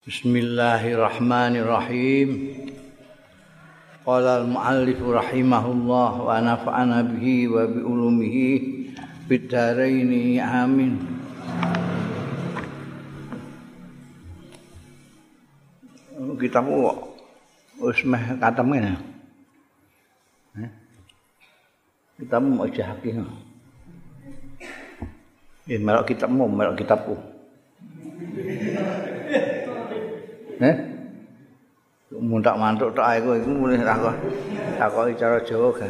Bismillahirrahmanirrahim. Qala al-muallif rahimahullah wa nafa'ana bihi wa bi ulumihi fid dharain amin. Kitabmu wis meh kateme ya. Kitabmu mau jahaki. Ya melok melok. Eh? Muntak mantuk tok aku iku mulih takon. Takoki cara Jawa kan.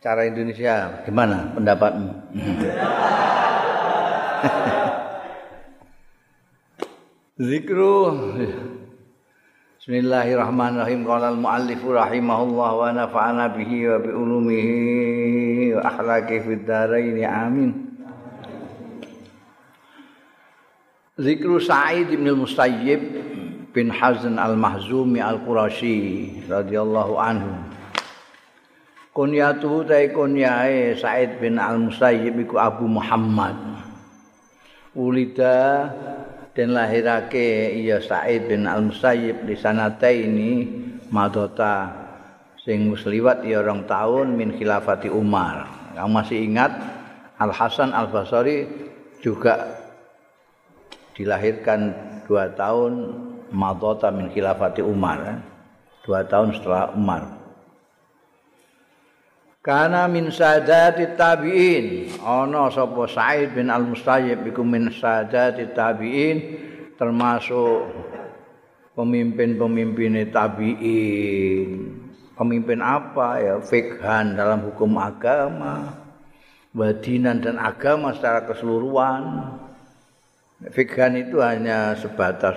Cara Indonesia gimana pendapatmu? Zikru Bismillahirrahmanirrahim qala al-muallif rahimahullah wa nafa'ana bihi wa bi ulumihi wa akhlaqi fid dharain amin Zikru Sa'id bin Musayyib bin Hazn al-Mahzumi al-Qurashi radhiyallahu anhu. Kunyatu ta kunyae Sa'id bin al-Musayyib iku Abu Muhammad. Ulida dan lahirake iya Sa'id bin al-Musayyib di sanata ini madota sing musliwat ya orang tahun min khilafati Umar. Kamu masih ingat Al Hasan Al Basri juga dilahirkan dua tahun madota min khilafati Umar eh? dua tahun setelah Umar. Karena min sadati tabi'in. Ana sapa Sa'id bin Al-Mustayyib iku min sadati tabi'in termasuk pemimpin-pemimpin tabi'in. Pemimpin apa ya? Fikhan dalam hukum agama wadinan dan agama secara keseluruhan Fikhan itu hanya sebatas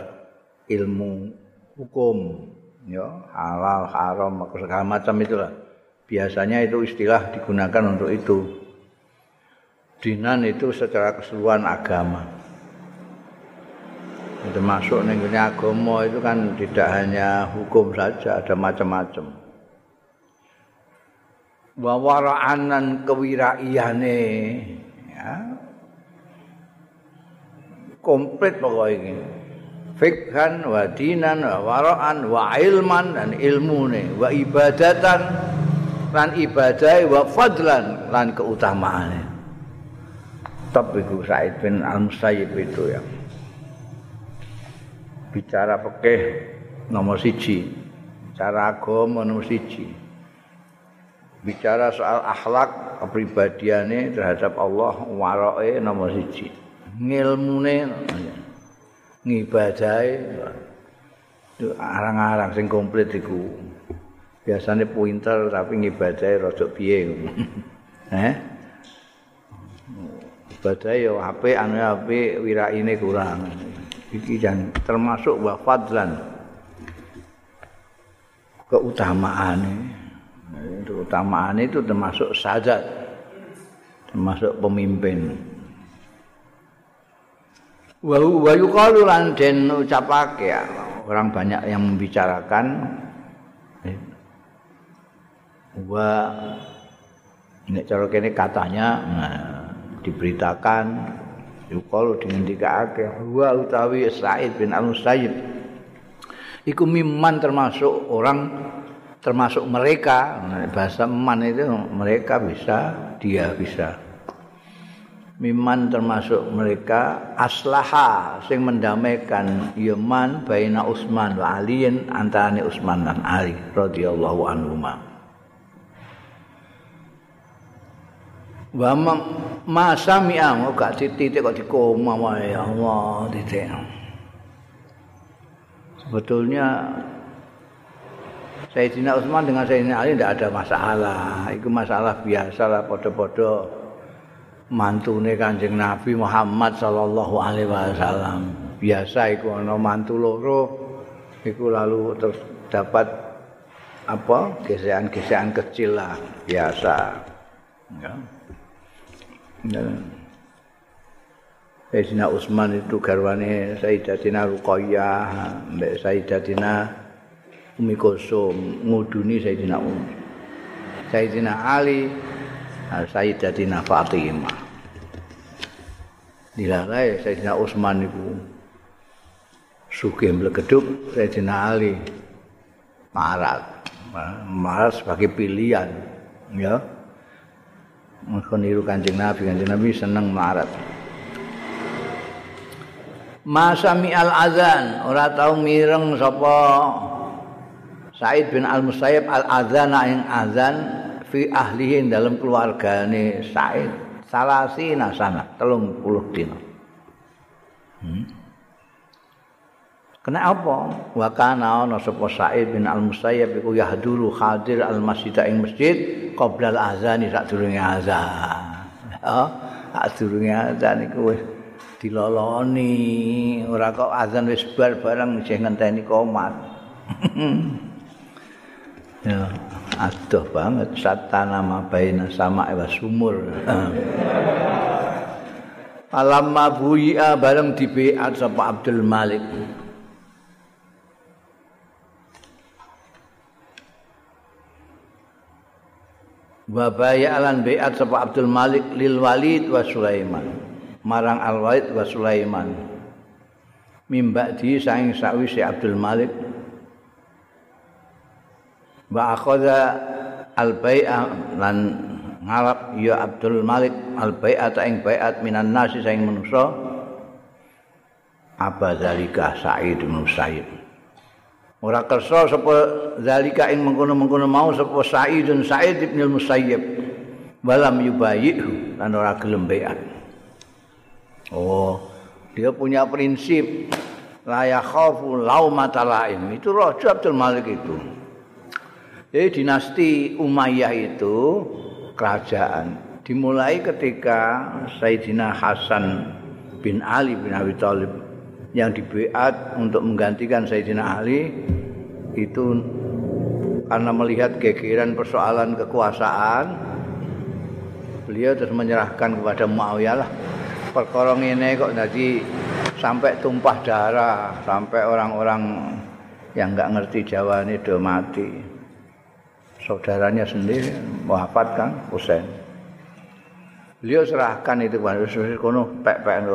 ilmu hukum, ya, halal, haram, segala macam itulah. Biasanya itu istilah digunakan untuk itu. Dinan itu secara keseluruhan agama. Termasuk nenggnya agama itu kan tidak hanya hukum saja, ada macam-macam. Wawaraanan kewiraiyane, ya, komplit pokoknya ini. Fikhan wa dinan wa wara'an wa ilman dan ilmu nih wa ibadatan lan ibadah wa fadlan lan keutamaan tapi itu Said bin Al-Musayyib itu ya. Bicara pekeh nomor siji cara agama nomor siji. Bicara soal akhlak kepribadiannya terhadap Allah waroe nomor siji ngilmune ngibadahe. Arang-arang sing komplit iku. Biasane pinter tapi ngibadahe rada piye eh ibadah ya apik anu apik wiraine kurang. Iki jan termasuk wa fadlan. Keutamaan itu keutamaan itu termasuk sadat termasuk pemimpin wa wa yuqalu lan den ucapake orang banyak yang membicarakan. Wa nek cara kene katanya nah, diberitakan yuqalu dengan dikake wa utawi Sa'id bin Al-Musayyib iku mimman termasuk orang termasuk mereka. Bahasa man itu mereka bisa dia bisa miman termasuk mereka aslaha sing mendamaikan yaman baina Utsman wa Aliin antane Utsman dan Ali radhiyallahu anhu wa ma sami'a gak titik kok dikoma wae ya Allah titik. Sebetulnya Sayyidina Utsman dengan Sayyidina Ali tidak ada masalah. Itu masalah biasa lah podo-podo mantune Kanjeng Nabi Muhammad sallallahu alaihi wasallam. Biasa iku ana mantu loro iku lalu terus dapat apa gesekan-gesekan kecil lah biasa. Ya. Ya. Sayyidina Utsman itu garwane Sayyidatina Ruqayyah, Mbak Sayyidatina Umi Kusum nguduni Sayyidina Um. Sayyidina Ali Sayyidatina Fatimah. Dilalai Sayyidina Utsman itu. Sugih mlegeduk Sayyidina Ali. Marat. Marat sebagai pilihan ya. Mereka niru kancing Nabi, kancing Nabi seneng marat. Masami al azan, ora tau mireng sapa Said bin Al Musayyib al azan ing azan fi ahlihi dalam keluargane Said salasi nasana telung puluh dino. Hmm. Kena apa? Wa kana ana sapa Sa'id bin Al-Musayyib iku yahduru hadir al-masjid ing masjid qabla al-azan sadurunge azan. Ya, sadurunge azan iku wis diloloni, ora kok azan wis bar bareng isih ngenteni komat. ya, aduh banget satana mabaina sama wa sumur. Alamma buya bareng dibeat sapa Abdul Malik. wa bayalan baiat sapa Abdul Malik lil Walid wa Sulaiman marang Al Walid wa Sulaiman mimba di saing sawise Abdul Malik wa akhadha al bai'a lan ngalap ya Abdul Malik al bai'at ing bai'at minan nasi saing manusa apa zalika? Sa'id bin Sayyid ora kersa sapa zalika ing mengkono-mengkono mau sapa Sa'idun Sa'id bin Musayyib walam yubayyihu lan ora gelem Oh, dia punya prinsip. La yakhafu laumata laim. Itu Raja Abdul Malik itu. Jadi dinasti Umayyah itu kerajaan dimulai ketika Sayyidina Hasan bin Ali bin Abi Thalib yang dibeat untuk menggantikan Sayyidina Ali itu karena melihat gegeran persoalan kekuasaan beliau terus menyerahkan kepada Muawiyah lah. Perkara ini kok jadi sampai tumpah darah sampai orang-orang yang nggak ngerti Jawa ini do mati saudaranya sendiri wafat kan Husain beliau serahkan itu kepada Husain kono pek-pek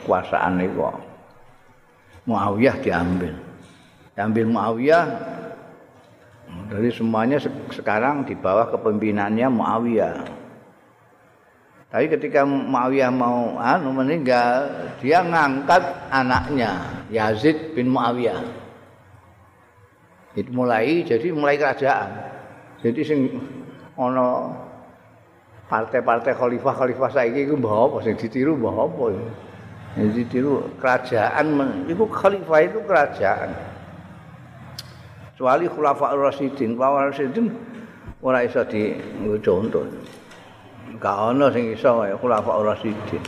kekuasaan itu Muawiyah diambil. Diambil Muawiyah dari semuanya sekarang di bawah kepemimpinannya Muawiyah. Tapi ketika Muawiyah mau anu meninggal, dia ngangkat anaknya Yazid bin Muawiyah. Itu mulai jadi mulai kerajaan. Jadi sing ana partai-partai khalifah-khalifah saiki iku mbah apa sing ditiru mbah apa ya. Jadi tiru kerajaan itu khalifah itu kerajaan. Kecuali khulafa Rasidin, Khulafa Rasidin ora iso di contoh. Gak ono sing iso kaya khulafa Rasidin.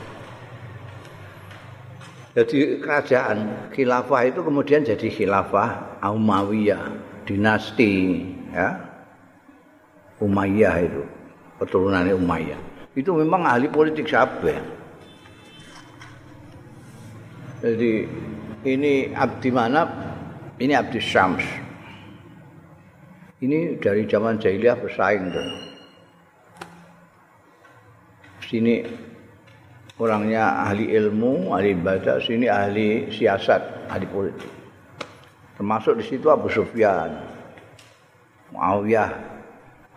Jadi kerajaan khilafah itu kemudian jadi khilafah Umayyah, dinasti ya. Umayyah itu, keturunannya Umayyah. Itu memang ahli politik siapa Jadi ini abdi mana? Ini abdi Syams. Ini dari zaman jahiliyah bersaing. Sini orangnya ahli ilmu, ahli ibadah, sini ahli siasat, ahli politik. Termasuk di situ Abu Sufyan, Muawiyah,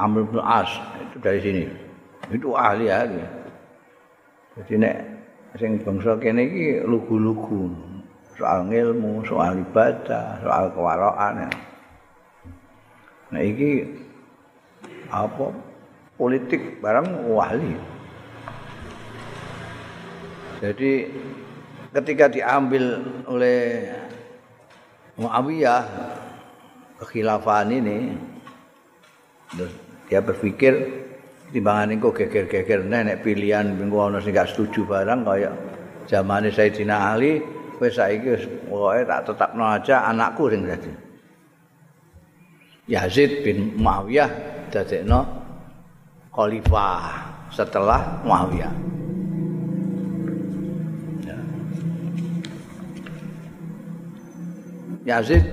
Amr bin As itu dari sini. Itu ahli ahli. Jadi nek sing bangsa kene iki lugu-lugu soal ilmu, soal ibadah, soal kewaraan. Nah iki apa politik barang wali. Jadi ketika diambil oleh Muawiyah kekhilafan ini dia berpikir timbangan kok geger-geger. Nenek pilihan minggu ana sing gak setuju barang kaya zamane Sayyidina Ali wis saiki wis pokoke tak tetapno aja anakku sing dadi. Yazid bin Muawiyah dadekno khalifah setelah Muawiyah. Yazid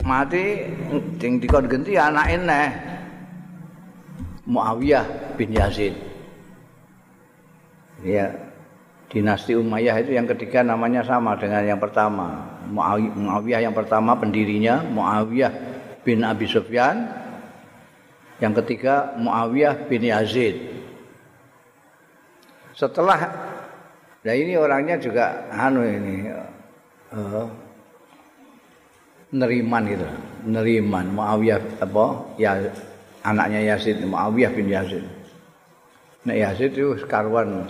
mati ding dikon genti anake neh Muawiyah bin Yazid. Ya dinasti Umayyah itu yang ketiga namanya sama dengan yang pertama. Muawiyah yang pertama pendirinya Muawiyah bin Abi Sufyan. Yang ketiga Muawiyah bin Yazid. Setelah nah ini orangnya juga anu ini uh, neriman gitu. Neriman Muawiyah apa ya anaknya Yazid Muawiyah bin Yazid. Nek Yazid itu karuan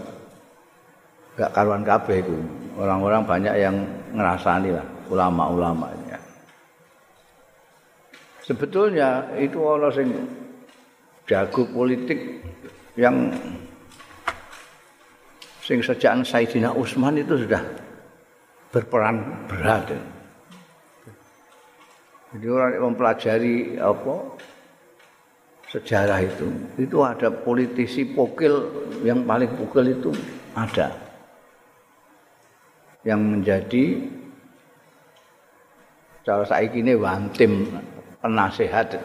gak karuan kabeh itu. Orang-orang banyak yang ngerasani lah, ulama-ulamanya. Sebetulnya itu orang sing jago politik yang sing sejak Sayyidina Utsman itu sudah berperan berat. Jadi orang yang mempelajari apa sejarah itu, itu ada politisi pokil yang paling pokil itu ada yang menjadi cara saiki ini wantim penasehat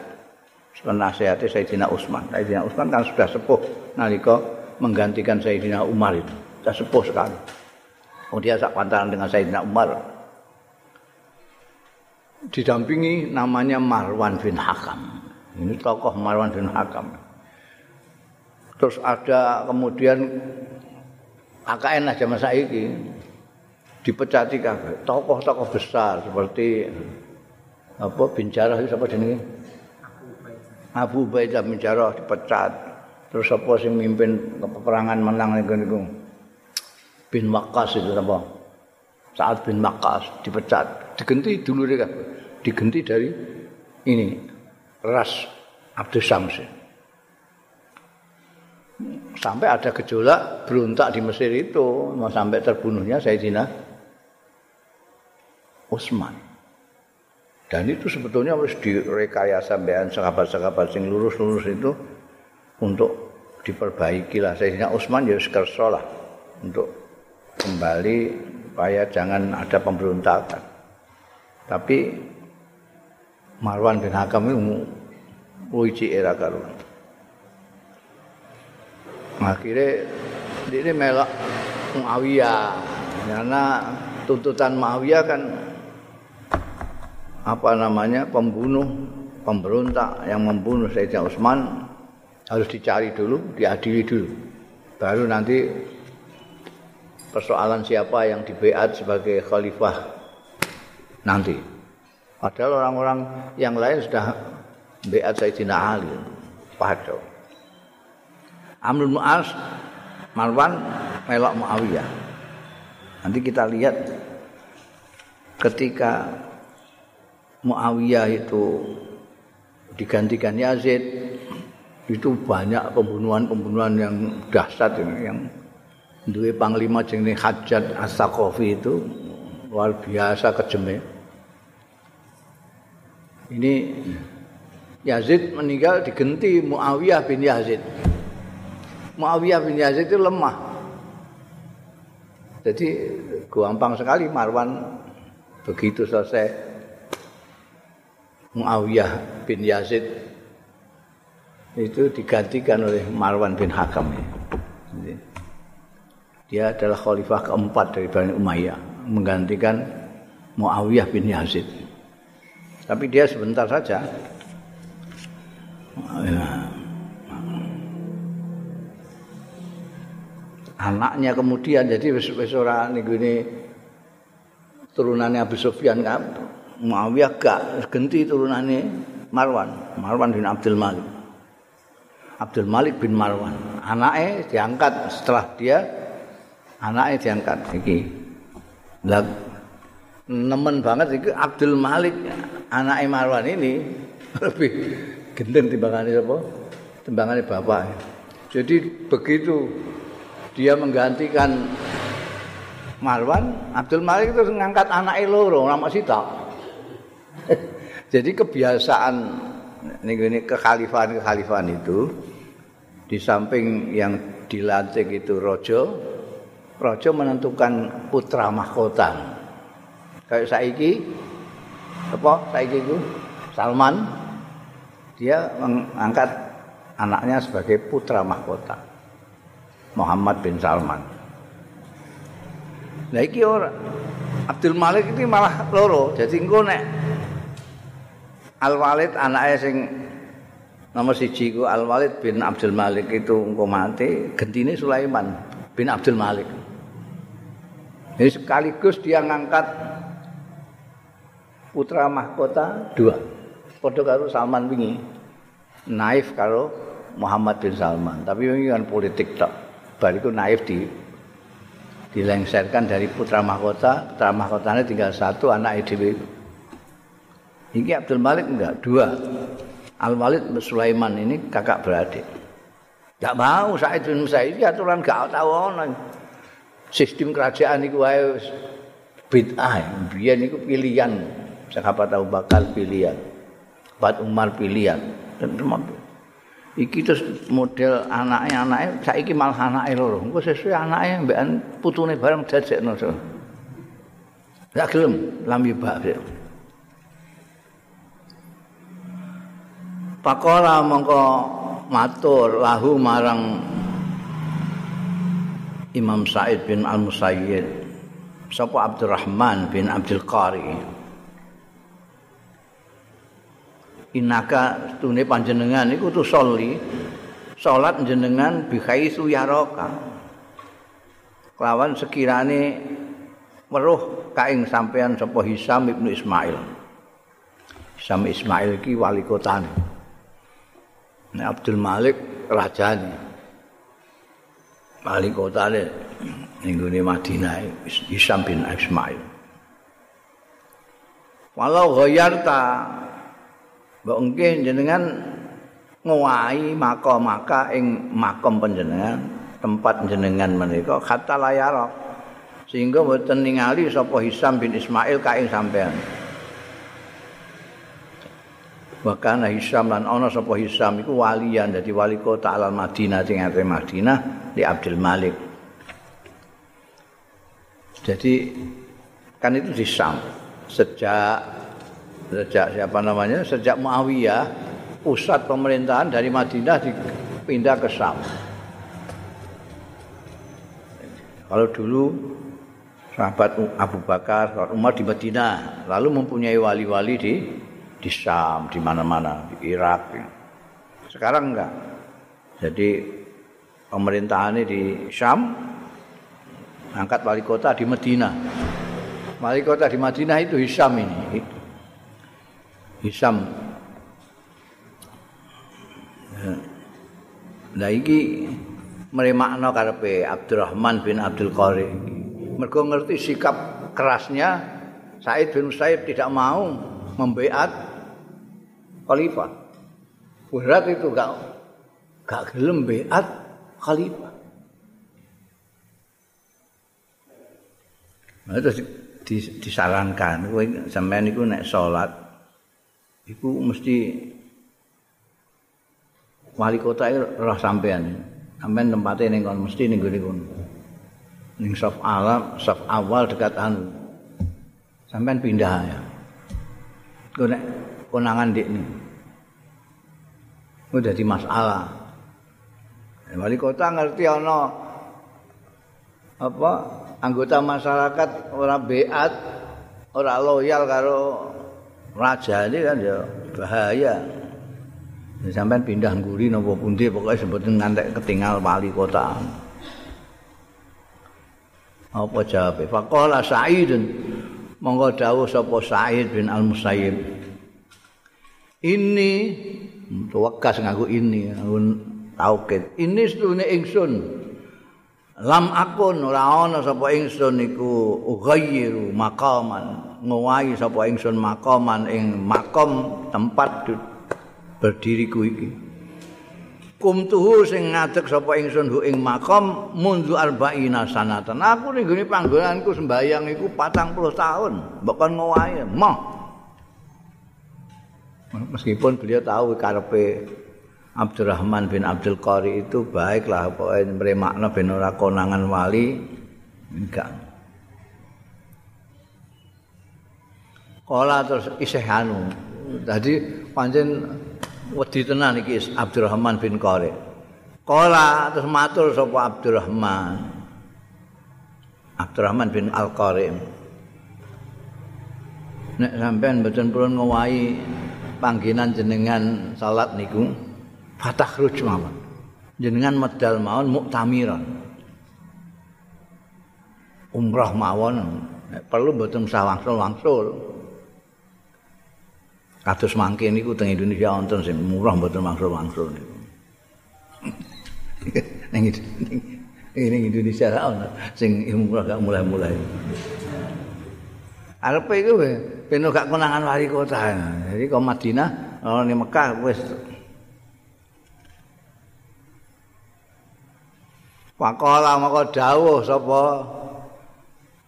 penasehat Sayyidina Utsman. Sayyidina Utsman kan sudah sepuh nalika menggantikan Sayyidina Umar itu. Sudah sepuh sekali. Kemudian sak pantaran dengan Sayyidina Umar. Didampingi namanya Marwan bin Hakam. Ini tokoh Marwan bin Hakam. Terus ada kemudian AKN aja masa ini dipecati kabeh. Tokoh-tokoh besar seperti apa bin Jarrah siapa jenenge? Abu Ubaidah bin Jarrah dipecat. Terus apa sing mimpin peperangan menang niku niku bin Waqqas itu apa Saat bin Waqqas dipecat. Digenti dulu deh digenti dari ini ras Abdul Samsin sampai ada gejolak berontak di Mesir itu sampai terbunuhnya Sayyidina Utsman. Dan itu sebetulnya harus direkayasa sampean sahabat-sahabat sing lurus-lurus itu untuk diperbaiki lah. Sehingga Utsman ya kerso lah untuk kembali supaya jangan ada pemberontakan. Tapi Marwan bin Hakam itu uji era karuan. Akhirnya ini melak Muawiyah karena tuntutan Muawiyah kan apa namanya pembunuh pemberontak yang membunuh Sayyidina Utsman harus dicari dulu, diadili dulu. Baru nanti persoalan siapa yang dibeat sebagai khalifah nanti. Padahal orang-orang yang lain sudah beat Sayyidina Ali. Padahal. Amrul Mu'az Marwan melok Muawiyah. Nanti kita lihat ketika Muawiyah itu digantikan Yazid itu banyak pembunuhan-pembunuhan yang dahsyat yang duwe panglima jenenge Hajjat As-Saqafi itu luar biasa kejemnya. Ini Yazid meninggal diganti Muawiyah bin Yazid. Muawiyah bin Yazid itu lemah. Jadi gampang sekali Marwan begitu selesai Muawiyah bin Yazid itu digantikan oleh Marwan bin Hakam. Dia adalah khalifah keempat dari Bani Umayyah menggantikan Muawiyah bin Yazid. Tapi dia sebentar saja. Anaknya kemudian jadi wis wis ora niku ini turunannya Abu Sufyan kan Muawiyah gak genti turunane Marwan, Marwan bin Abdul Malik. Abdul Malik bin Marwan. Anaknya diangkat setelah dia anaknya diangkat iki. Lah nemen banget iki Abdul Malik anaknya Marwan ini lebih gendeng timbangannya apa? Timbangannya bapak. Jadi begitu dia menggantikan Marwan, Abdul Malik itu ngangkat anaknya loro, nama Sita. Jadi kebiasaan ini kekhalifahan-kekhalifahan itu di samping yang dilantik itu rojo, rojo menentukan putra mahkota. Kayak saiki apa saiki itu Salman dia mengangkat anaknya sebagai putra mahkota. Muhammad bin Salman. Lah iki ora Abdul Malik iki malah loro. Jadi engko nek Al Walid anake sing nomor siji ku Al Walid bin Abdul Malik itu engko mati, gentine Sulaiman bin Abdul Malik. Jadi sekaligus dia ngangkat putra mahkota dua. Padha karo Salman wingi. Naif karo Muhammad bin Salman. Tapi ini kan politik tok. Bariku naif di dilengserkan dari putra mahkota, putra mahkotanya tinggal satu anak EDW. Ini Abdul Malik enggak, dua. Al Walid Sulaiman ini kakak beradik. Enggak mau Said bin Musayyib aturan gak tahu ono. Sistem kerajaan iku wae bid'ah. Biyen niku pilihan. Sahabat Abu Bakar pilihan. Bat Umar pilihan. Dan iki terus model anaknya anaknya. Saiki malah anaknya loro. Engko sesuai anaknya mbekan putune bareng dadekno so. Gak gelem. Lambi bak Pakola mongko matur lahu marang Imam Said bin Al-Musayyid sapa Abdurrahman bin Abdul Qari inaka tune panjenengan iku tu soli. Salat jenengan bikhai suyaraka kelawan sekirane weruh kaing sampean sapa Hisam ibnu Ismail. Hisam Ismail iki wali kota ne Abdul Malik rajane. Wali kota ne ning Madinah Hisam bin Ismail. Walau ghayarta Nggih jenengan ngowahi maka-maka ing makom panjenengan, tempat jenengan menika kata layar. Sehingga mboten ningali sapa Hisam bin Ismail kae sampean. Bahkan Hisam lan ana sapa Hisam iku walian dadi wali kota Al Madinah sing ate Madinah di Abdul Malik. Jadi kan itu di Sam sejak sejak siapa namanya sejak Muawiyah pusat pemerintahan dari Madinah dipindah ke Sam. Kalau dulu sahabat Abu Bakar, sahabat Umar di Madinah, lalu mempunyai wali-wali di di Sam, di mana-mana, di Irak. Sekarang enggak. Jadi pemerintahannya di Sam, angkat wali kota di Madinah. Wali kota di Madinah itu Hisam ini. Hisam. Lah iki meremakno karepe Abdurrahman bin Abdul Qari. Mergo ngerti sikap kerasnya Said bin Said tidak mau membeat khalifah. Berat itu gak gak gelem beat khalifah. Nah, terus disarankan kowe sampean niku nek salat iku mesti wali kota itu roh sampean sampean tempatnya ning kon mesti ning gone kono. Ning saf alam saf awal dekat anu. Sampean pindah ya. Gone konangan dik ini udah di masalah. Wali kota ngerti ana apa anggota masyarakat ora beat ora loyal karo raja kan ya bahaya. Ya, sampai pindah nguri nopo pundi pokoknya sebetulnya ngantek ketinggal wali kota. Apa jawab? Fakola Sa'idun monggo dawuh sapa Sa'id bin Al Musayyib. Ini tuwekas ngaku ini taukid. Ini sedune ingsun. Lam akun ora ana sapa ingsun iku ghayru maqaman ngowahi sapa ingsun makaman ing makom tempat berdiriku iki. Kumtuhu sing ngadeg sapa ingsun hu ing makom mundu arba'ina sanatan. Aku ning gone panggonanku sembayang iku 40 tahun bukan ngowahi. Moh meskipun beliau tahu karepe Abdurrahman bin Abdul Qari itu baiklah pokoknya meremakna ben ora konangan wali enggak Kala terus isih anu. Dadi pancen wedi tenan iki Abdurrahman bin Qari. Kala terus matur sapa Abdurrahman. Abdurrahman bin Al-Qarim. Nek sampean mboten purun ngowahi panggenan jenengan salat niku fatakhruj mawon. Jenengan medal mawon muktamiran. Umrah mawon perlu mboten usah wangsul-wangsul. Kados mangke niku teng Indonesia wonten sing murah mboten wangsul-wangsul niku. Ning ini Indonesia ra ono sing umrah gak mulai-mulai. Arepe iku ben gak konangan wali kota. Jadi kok Madinah ono ning Mekah wis Pakola maka dawuh sapa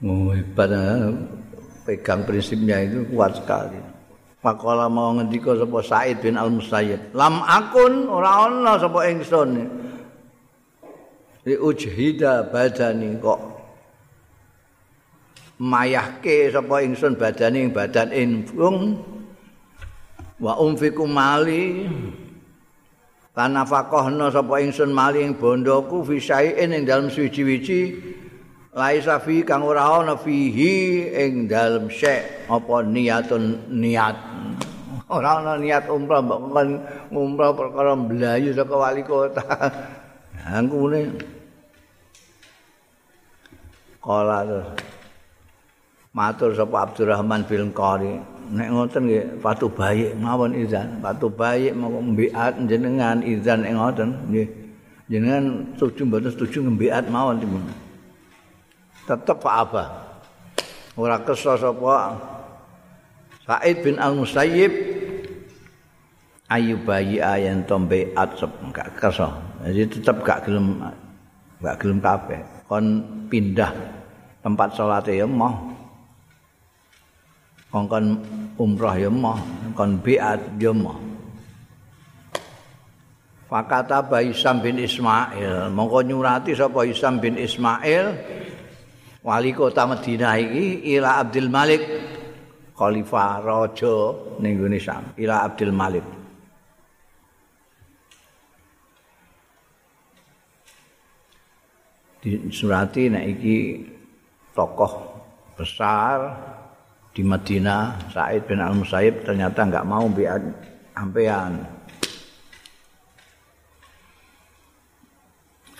Oh hebat pegang prinsipnya itu kuat sekali. Pakola mau ngendika sapa Said bin Al Musayyib. Lam akun ora ana sapa ingsun. li ujhida badani kok mayahke sapa ingsun badani ing badan infung wa umfiku mali lan nafaqahna sapa ingsun mali ing bondoku fi syai'in ing dalem suci-wici laisa fi kang ora ana fihi ing dalem syek apa niatun niat? Ora ana niat umrah mbok ngumrah perkara mlayu saka wali kota. Angkune kala terus matur sapa Abdurrahman bin Qari. Nek ngoten nggih patu bayi mawon izan. Patu bayi mau mbiat jenengan izan ing ngoten. Nggih. Jenengan setuju mboten setuju ngembiat mawon timun tetep Abah. Ora kesel sapa. Said bin Al Musayyib ayu bayi ayen tombe atsep? Gak kesel. Jadi tetap gak gelem gak gelem kabeh. Kon pindah tempat salat ya mau. Kon kon umrah ya mau, kon biat ya mau. Fakata Isam bin Ismail, mongko nyurati sapa Isam bin Ismail wali kota Madinah iki ila Abdul Malik khalifah raja ning Indonesia ila Abdul Malik. Disurati nek iki tokoh besar di Madinah Said bin Al Musayyib ternyata enggak mau biat ampean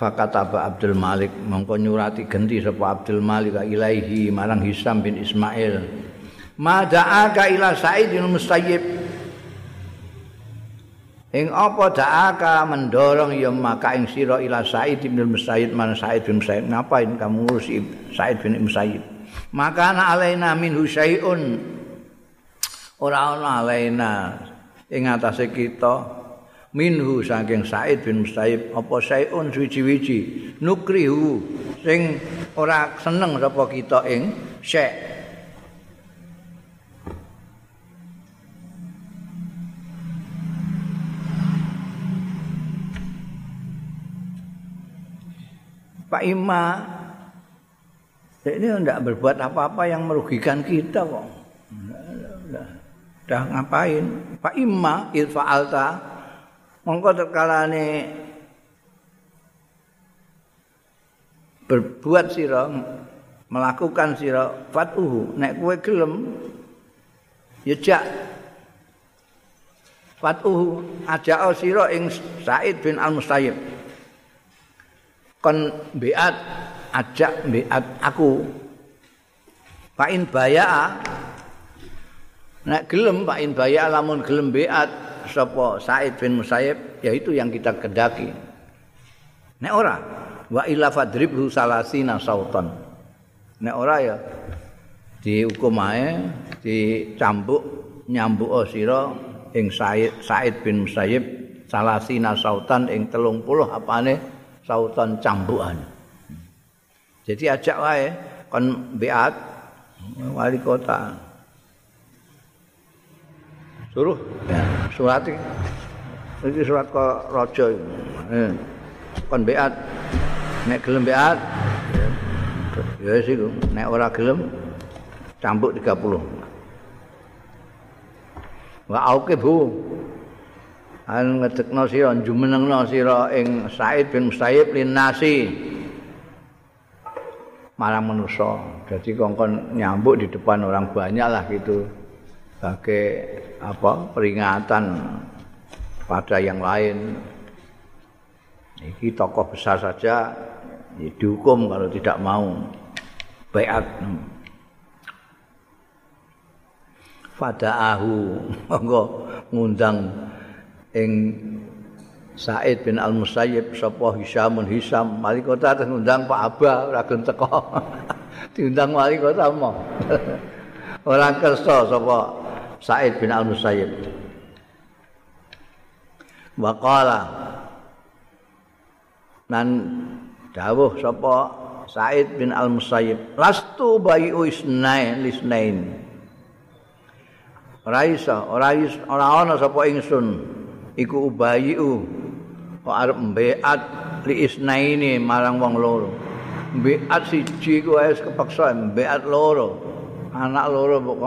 Fakataba Abdul Malik mongko nyurati genti sapa Abdul Malik ilaihi marang Hisam bin Ismail. Ma da'aka ila Said bin Musayyib. Ing apa da'aka mendorong ya maka ing sira ila Said bin Musayyib man Said bin Musayyib. Ngapain kamu ngurus Said bin Musayyib? Maka ana alaina min husyaiun ora ana alaina ing atase kita minhu saking Said bin Musayyib apa sayun suci-wici nukrihu sing ora seneng sapa kita ing syekh Pak Ima ini tidak berbuat apa-apa yang merugikan kita kok. Dah ngapain? Pak Ima ilfa alta mongko terkalane berbuat sira melakukan sira fatuhu nek kowe gelem ya jak. Fatuhu ajak sira ing Said bin Al Mustayyib kon beat ajak beat aku. Pain baya nek gelem pain baya lamun gelem beat sapa Said bin Musayyib yaitu yang kita kedaki nek ora wa illa fadribhu salasina sautan nek ora ya dihukum ae dicambuk nyambuk sira ing Said Said bin Musayyib salasina sautan ing 30 apane sautan cambukan. Jadi ajak wae kon beat wali kota. Suruh surat iki. surat ke raja. Eh, kon beat nek gelem beat ya wis iku nek ora gelem cambuk 30. Wa auke bu an ngedekno sira jumenengno sira ing Said bin Musayyib lin nasi marang manusia. Jadi kongkon nyambuk di depan orang banyak lah gitu. Sebagai apa peringatan pada yang lain. Ini tokoh besar saja ya, dihukum kalau tidak mau bayat. Fada'ahu monggo ngundang ing Said bin Al Musayyib sapa Hisamun Hisam wali kota ngundang Pak Abah ora gelem teko. Diundang wali kota mo. Ora kersa sapa Said bin Al Musayyib. Waqala nan dawuh sapa Said bin Al Musayyib lastu bayu isnain lisnain. Ora iso, ora iso, ora ana sapa ingsun iku ubayu kok arep mbeat li isnaini marang wong loro. Mbeat siji ku wis kepaksa mbeat loro. Anak loro kok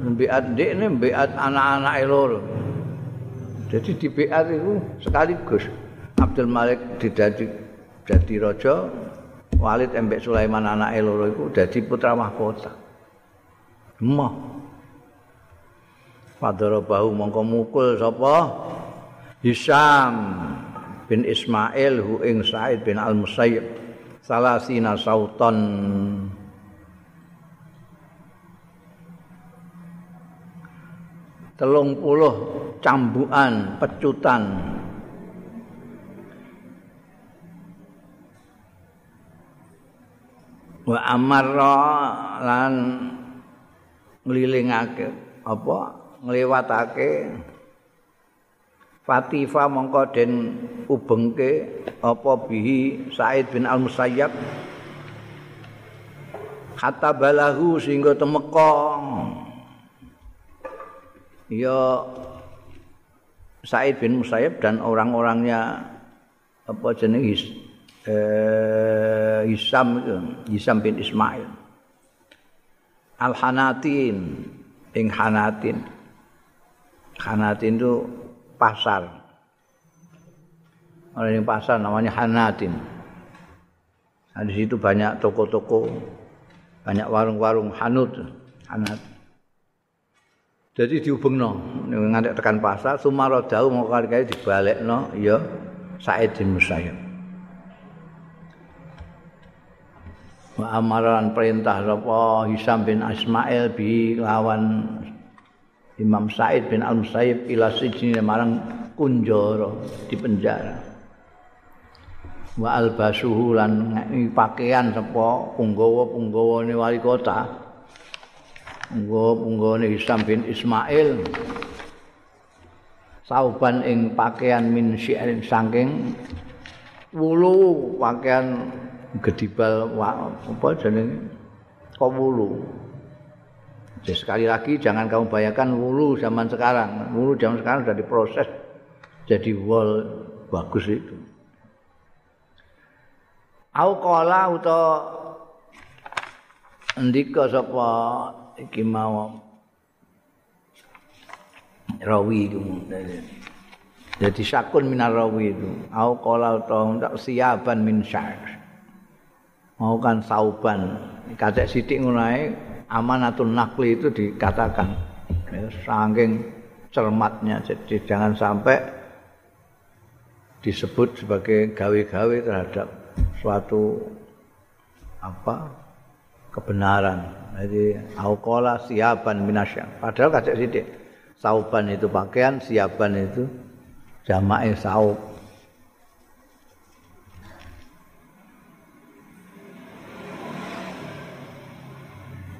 mbeat ndekne mbeat anak-anake loro. Jadi di beat itu sekaligus Abdul Malik didadi dadi raja, Walid embek Sulaiman anake loro iku dadi putra mahkota. Emah. Padara bahu mongko mukul sapa? Hisam bin Ismail hu ing Said bin Al Musayyib salasina sauton telung puluh cambukan pecutan. Wa amarra lan nglilingake apa? Ngliwatake. Fatifa mongko den ubengke apa bihi Said bin Al Musayyab kata balahu sehingga temeka ya Said bin Musayyab dan orang-orangnya apa jenis eh, Hisam Hisam bin Ismail Al Hanatin ing Hanatin Hanatin itu pasar. Orang yang pasar namanya Hanatin. Nah, di situ banyak toko-toko, banyak warung-warung Hanut, Hanat. Jadi dihubungno ngantek tekan pasar, sumaro dau mau kali-kali dibalekno ya Said bin Musayyib. Wa amaran perintah sapa Hisam bin Ismail bi lawan Imam Said bin Al-Musayyib ila sijni marang kunjara di penjara. Wa albasuhu lan pakaian sapa punggawa-punggawane wali kota. Punggawa-punggawane Hisam bin Ismail. Sauban ing pakaian min syi'rin saking wulu pakaian gedibal apa jenenge kawulu. Jadi sekali lagi jangan kamu bayangkan wulu zaman sekarang. Wulu zaman sekarang sudah diproses jadi wol bagus itu. Au qala uta ndika sapa iki mau rawi itu. Jadi sakun minar rawi itu. Au qala uta siaban min syar. Mau kan sauban. Kacek sithik ngono amanatun nakli itu dikatakan ya, saking cermatnya jadi jangan sampai disebut sebagai gawe-gawe terhadap suatu apa kebenaran jadi aukola siapan minasya. Padahal kacek sidik. Sauban itu pakaian siapan itu jama'i saub.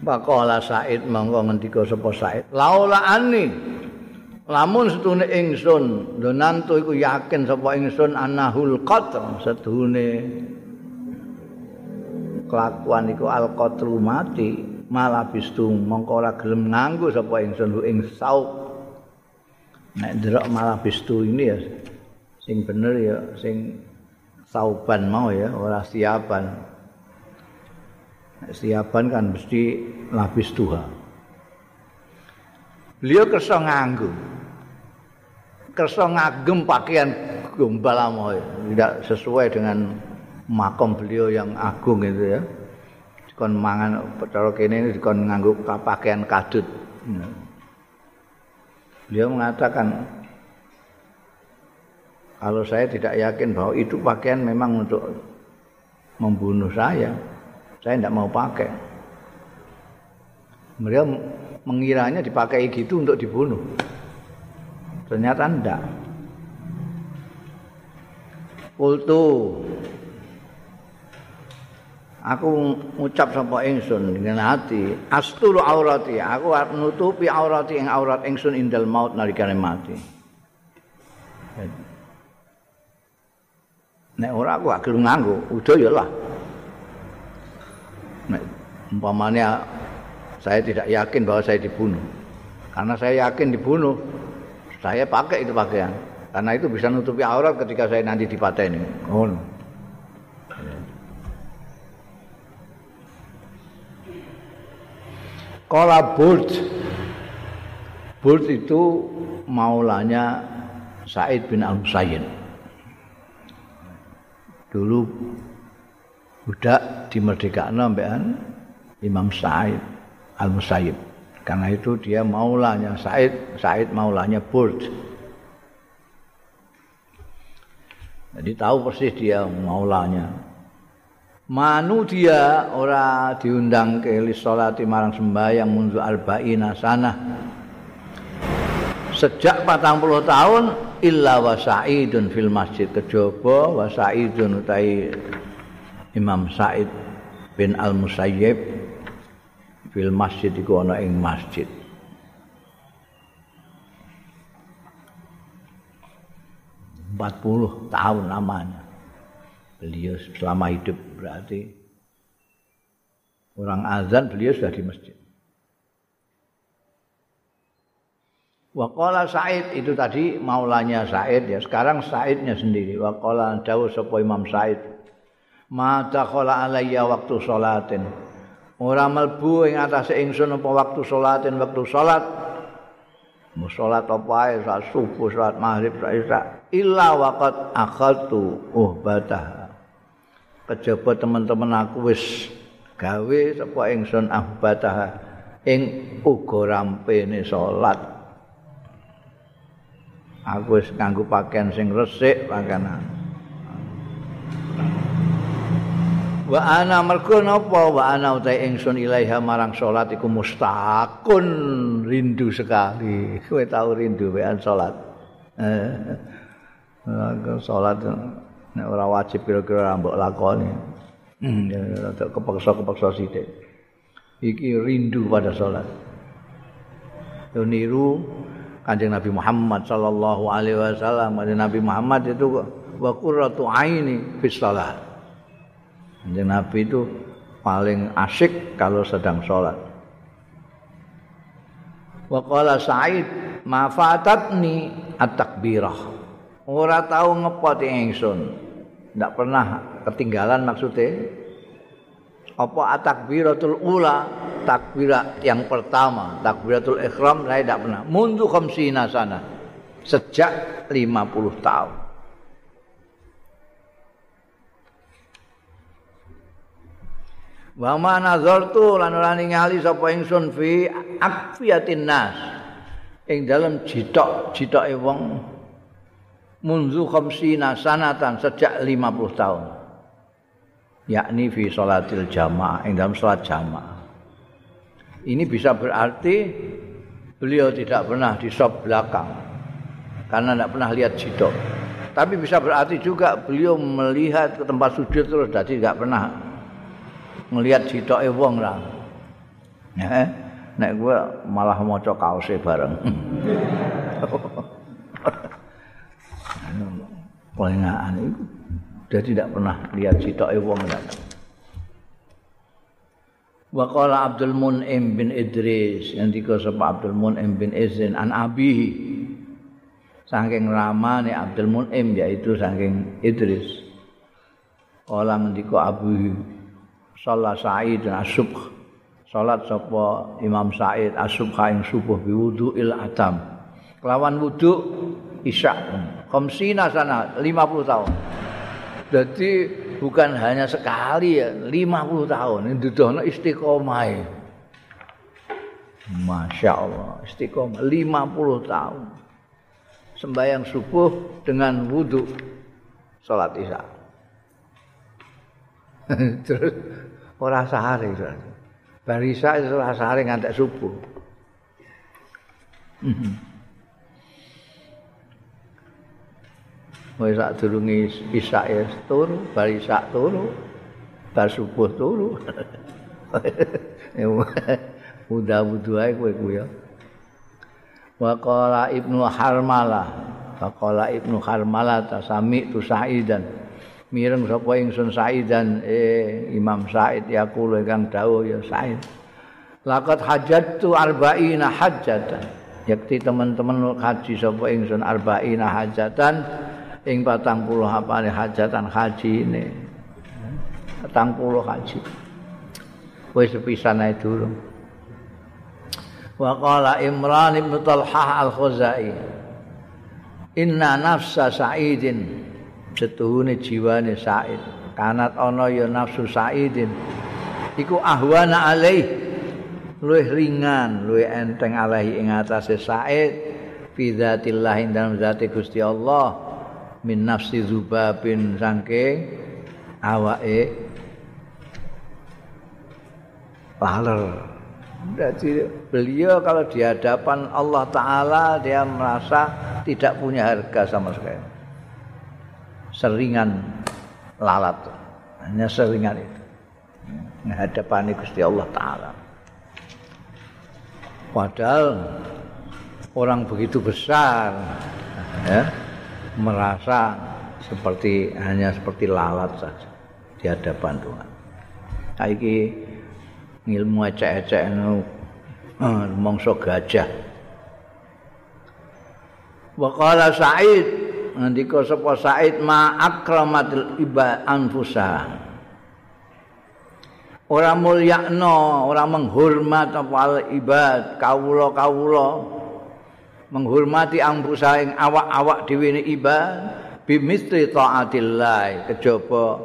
Pakola Said monggo ngendika sapa Said. Laula ani lamun setune ingsun donantu iku yakin sapa ingsun anahul qatr setune kelakuan iku al qatru mati malah bistu mongko ora gelem nganggo sapa ingsun ing sauk nek ndelok malah bistu ini ya sing bener ya sing sauban mau ya ora siapan siapan kan mesti lapis Tuhan. Beliau kersa nganggu. Kersa ngagem pakaian gombal. Tidak sesuai dengan makom beliau yang agung itu ya. Dikon mangan cara kene dikon nganggo pakaian kadut. Beliau mengatakan kalau saya tidak yakin bahwa itu pakaian memang untuk membunuh saya, saya tidak mau pakai. Beliau mengiranya dipakai gitu untuk dibunuh. Ternyata tidak. Kultu Aku ngucap sapa ingsun dengan hati, asturu aurati, aku nutupi aurati ing aurat ingsun indal maut nalikane mati. Nek ora aku gak gelem nganggo, udah ya lah. Nek umpamanya saya tidak yakin bahwa saya dibunuh. Karena saya yakin dibunuh, saya pakai itu pakaian. Karena itu bisa nutupi aurat ketika saya nanti dipateni. Oh. Kala Burt Burt itu maulanya Said bin Al-Musayyid Dulu budak dimerdekakan sampean Imam Said Al-Musayyib Karena itu dia maulanya Said Said maulanya Burt Jadi tahu persis dia maulanya Manu dia ora diundang ke salati marang sembahyang mundu arba'ina sana. Sejak 40 tahun illa wa sa'idun fil masjid kejaba wa sa'idun utai Imam Sa'id bin Al-Musayyib fil masjid iku ana ing masjid. empat puluh tahun namanya beliau selama hidup berarti orang azan beliau sudah di masjid. Waqala Said itu tadi maulanya Said ya. Sekarang Saidnya sendiri. Waqala jauh sapa Imam Said. Ma dakhala alayya waktu salatin. Ora mlebu ing atase ingsun apa waktu salatin waktu salat. Mau salat apa ae subuh, salat maghrib, salat isya. Illa waqat akhadtu uhbatah. Kejaba teman-teman aku wis gawe sapa ingsun ahbatah ing uga rampene salat. Aku wis nganggo pakaian sing resik pakaian wa ana mergo napa? Wa ana utai ingsun ilaiha marang salat iku mustaqun rindu sekali. Kowe tau rindu wean salat? Eh salat nek ora wajib kira-kira mbok lakoni. Hmm, kepaksa-kepaksa sithik. Iki rindu pada salat. Yo niru Kanjeng Nabi Muhammad sallallahu alaihi wasallam. Nabi Muhammad itu wa qurratu aini fi shalah. Kanjeng Nabi itu paling asik kalau sedang sholat. Wa qala Sa'id ma fatatni at-takbirah. Ora tau ngepot ingsun. Ndak pernah ketinggalan maksudnya apa atakbiratul ula takbirat yang pertama takbiratul ikhram saya tidak pernah. Mundu khamsina sana sejak 50 tahun. Wa ma nazartu lan ora ningali sapa ingsun fi akfiyatin nas. Ing dalem jitok-jitoke wong munzu khamsina sanatan sejak 50 tahun. Yakni fi salatil jamaah ing dalam salat jamaah. Ini bisa berarti beliau tidak pernah di sop belakang karena tidak pernah lihat jidok tapi bisa berarti juga beliau melihat ke tempat sujud terus jadi tidak pernah melihat jidok wong lah. Ya nek gue malah mau kaose bareng kelengaan itu dia tidak pernah lihat sitoke wong datang. Wa qala Abdul Mun'im bin Idris yang dika sapa Abdul Mun'im bin Izin an Abi saking ramane Abdul Mun'im yaitu saking Idris. Kala ngendika Abu Salah Sa'id dan Asubh salat sapa Imam Sa'id Asubh ing subuh biwudu'il atam. Kelawan wudu isya. Khamsina sana 50 tahun. Jadi bukan hanya sekali ya, 50 tahun ndudono istiqomah. Masya Allah, istiqomah 50 tahun. Sembayang subuh dengan wudhu, sholat isya. Terus ora sehari. Barisa itu ora sehari ngantek subuh. Wis sak durunge isak ya turu, bar isak turu, bar subuh turu. Udah wudu ae kowe ku ya. Wa qala Ibnu Harmalah, wa qala Ibnu Harmalah tasami tu Sa'idan. Mireng sapa ingsun Sa'idan eh Imam Sa'id yaqulu kang dawuh ya Sa'id. Laqad hajjatu arba'ina hajjatan. Yakti teman-teman haji sapa ingsun arba'ina hajjatan. Ing patang puluh apa hajatan haji ini. Patang puluh haji. Wis sepisan ae durung. Wa imran ibn talhah al khuzai inna nafsa sa'idin. Setuhune jiwane sa'id. Kanat ana ya nafsu sa'idin. Iku ahwana alaih. Luwih ringan luwih enteng alaihi ing atase sa'id. Fi dzatillah dalam zati Gusti Allah min nafsi zubabin sangke awake laler jadi beliau kalau di hadapan Allah Ta'ala dia merasa tidak punya harga sama sekali. Seringan lalat. Hanya seringan itu. Menghadapan Gusti Allah Ta'ala. Padahal orang begitu besar ya merasa seperti hanya seperti lalat saja di hadapan Tuhan. Saiki ilmu ecek-ecek nu uh, mongso gajah. Wa qala Sa'id ngendika sapa Sa'id ma akramatul ibad anfusa. Ora mulyakno, ora menghormat apa ibad kawula-kawula menghormati angpusa ing awak-awak dhewe ne ibad bimisli taatillah kejaba.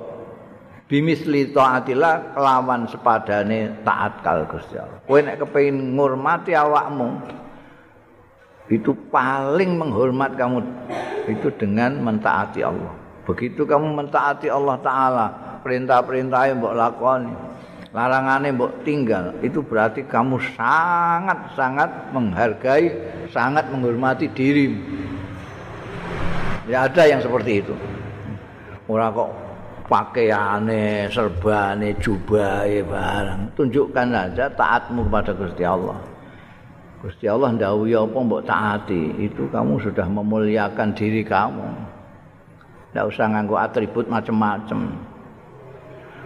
Bimisli taatillah kelawan sepadane taat kal Gusti Allah. Kowe nek kepengin ngurmati awakmu itu paling menghormat kamu itu dengan mentaati Allah. Begitu kamu mentaati Allah taala perintah-perintahnya mbok lakoni larangane mbok tinggal itu berarti kamu sangat-sangat menghargai sangat menghormati dirimu. Ya ada yang seperti itu. Ora kok pakaiane serbane jubahe barang tunjukkan saja taatmu kepada Gusti Allah. Gusti Allah ndawuhi apa mbok taati? Itu kamu sudah memuliakan diri kamu. Ndak usah nganggo atribut macam-macam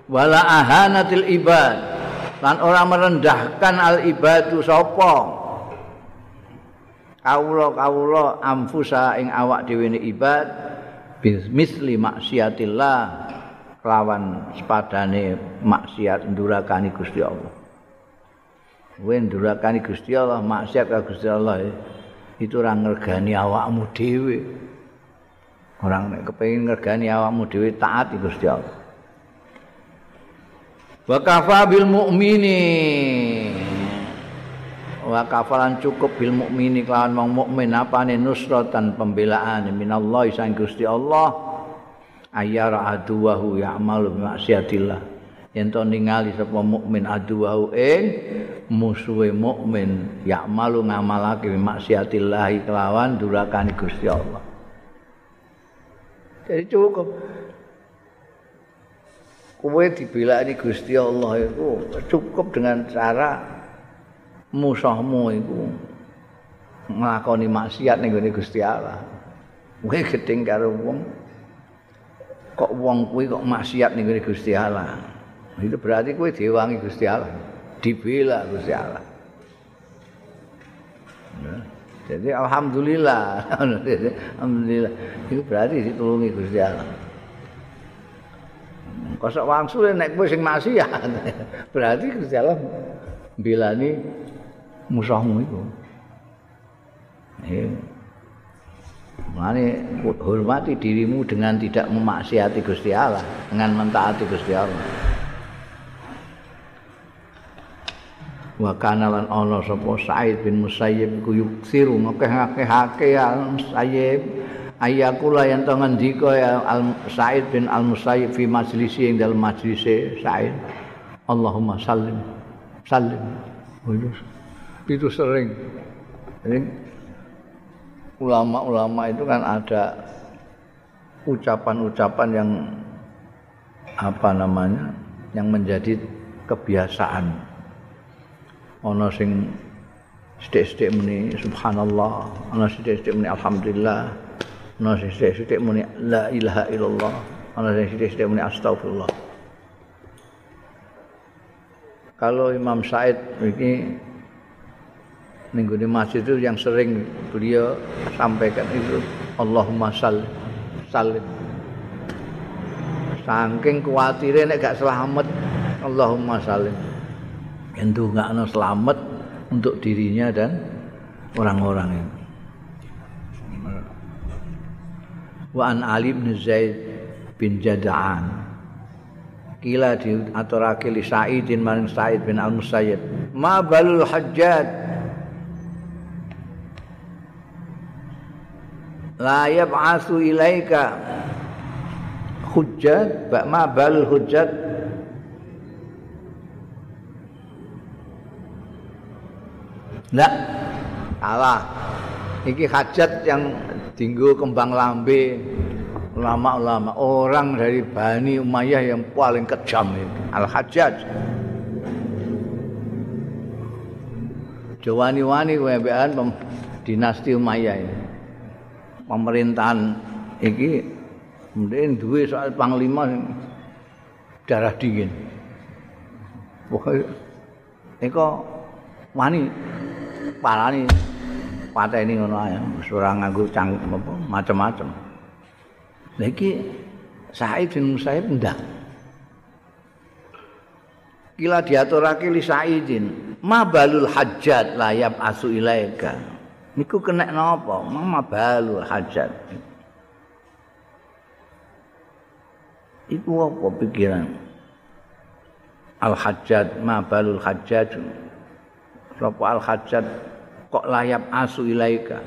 wala ahanatil ibad. Lan orang merendahkan al ibadu sapa? Kawula kawula amfusa ing awak dhewe ibad misli maksiatillah lawan sepadane maksiat ndurakani Gusti Allah. Wen ndurakani Gusti Allah maksiat ka Gusti Allah itu ora ngergani awakmu dhewe. Orang nek kepengin ngergani awakmu dhewe taat Gusti Allah wa kafa bil mukmini wa kafalan cukup bil mukmini kelawan wong mukmin. Apane nusratan pembelaan minallah sang Gusti Allah. Ayyara aduwahu ya'malu maksiatillah yen to ningali sapa mukmin aduwahu ing musuhe mukmin ya'malu ngamalake maksiatillah kelawan durakane Gusti Allah. Jadi cukup kowe dibelani Gusti Allah itu cukup dengan cara musuhmu itu nglakoni maksiat ning gone Gusti Allah. Kowe gedeng karo wong kok wong kuwi kok maksiat ning gone Gusti Allah. Itu berarti kowe diwangi Gusti Allah. Dibela Gusti Allah. Jadi alhamdulillah. alhamdulillah. Itu berarti ditulungi Gusti Allah. Kosok wangsul nek kowe sing maksiat. Berarti Gusti Allah mbilani musuhmu iku. Mane hormati dirimu dengan tidak memaksiati Gusti Allah, dengan mentaati Gusti Allah. Wa kana lan ana sapa Said bin Musayyib ku yuksiru ngakeh-akehake Musayyib ayakula yang to ngendika ya Al Said bin Al Musayyib fi majlisi ing dalam majlise Said. Allahumma sallim sallim. Itu sering. Ini ulama-ulama itu kan ada ucapan-ucapan yang apa namanya yang menjadi kebiasaan. Ana sing sithik-sithik muni subhanallah. Ana sithik-sithik muni alhamdulillah ana sithik-sithik muni la ilaha illallah. Ana sithik-sithik muni astagfirullah. Kalau Imam Said ini minggu di masjid itu yang sering beliau sampaikan itu Allahumma sallim. Salim saking kuatirnya nek gak selamat Allahumma salim itu gak ada selamat untuk dirinya dan orang-orang wa an Ali bin Zaid bin Jada'an. Kila di aturake li Sa'idin maring Sa'id bin Al-Musayyib ma balul hajjat la yab'atsu ilaika hujjat ma bal hujjat la Allah iki hajat yang tinggu kembang lambe. Ulama-ulama orang dari Bani Umayyah yang paling kejam itu al-hajjaj. Jawani-wani webean dinasti Umayyah ini. Pemerintahan iki mungkin duwe soal panglima darah dingin. Pokoknya Eko wani parani pateni ngono ae, ora nganggo cang apa macam-macam. Lah iki Said bin Musaib ndak. Kila diaturake li Saidin, ma balul hajjat layab asu ilaika. niku kena napa mama balu hajat iku apa pikiran al hajat ma balul hajat sapa al hajat kok layap asu ilaika?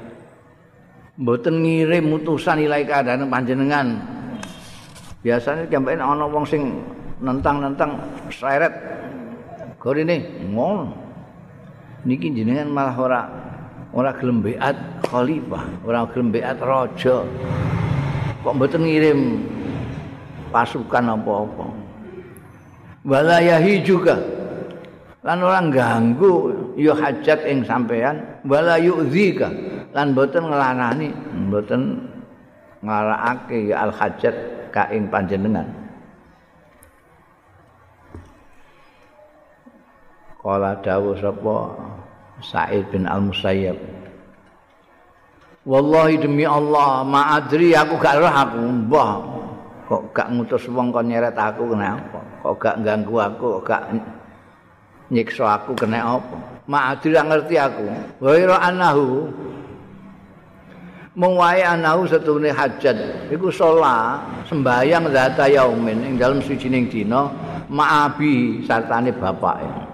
Mboten ngirim utusan ilaika dan panjenengan. Biasanya sampai ana wong sing nentang-nentang seret gorine ngono. Niki jenengan malah ora ora gelem beat khalifah, ora gelem beat raja. Kok mboten ngirim pasukan apa-apa. Walayahi juga. Lan ora ganggu ya hajat ing sampean wala yu'zika lan mboten nglanani mboten ngarakake al hajat ka ing panjenengan Kala dawuh sapa Sa'id bin Al-Musayyab. Wallahi demi Allah, ma'adri aku gak roh aku mbah. Kok gak ngutus wong kon nyeret aku kenapa? Kok gak ganggu aku, kok gak nyiksa aku kena apa? Ma'adri ngerti aku. Wa ira anahu mung wae anahu setune hajat iku salat sembayang zata yaumin ing dalem sucining dina ma'abi sartane bapake.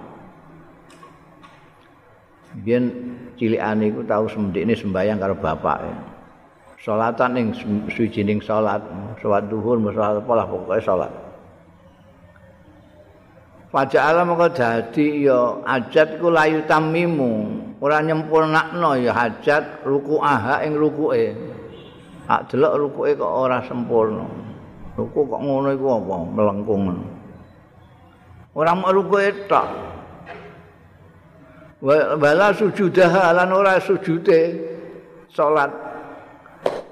biyen cilikane iku tau semdekne sembayang karo bapak. Salatan ning suwijining salat, salat zuhur, salat apa lah pokoke salat. Fajar alam kok dadi ya hajat iku layu tamimu, ora nyempurnakno ya hajat ruku ing rukuke. Hak delok rukuke kok ora sempurna. Ruku kok ngono iku apa? Melengkung. Ora mau rukuke tok, wala sujudah lan ora sujude. Salat.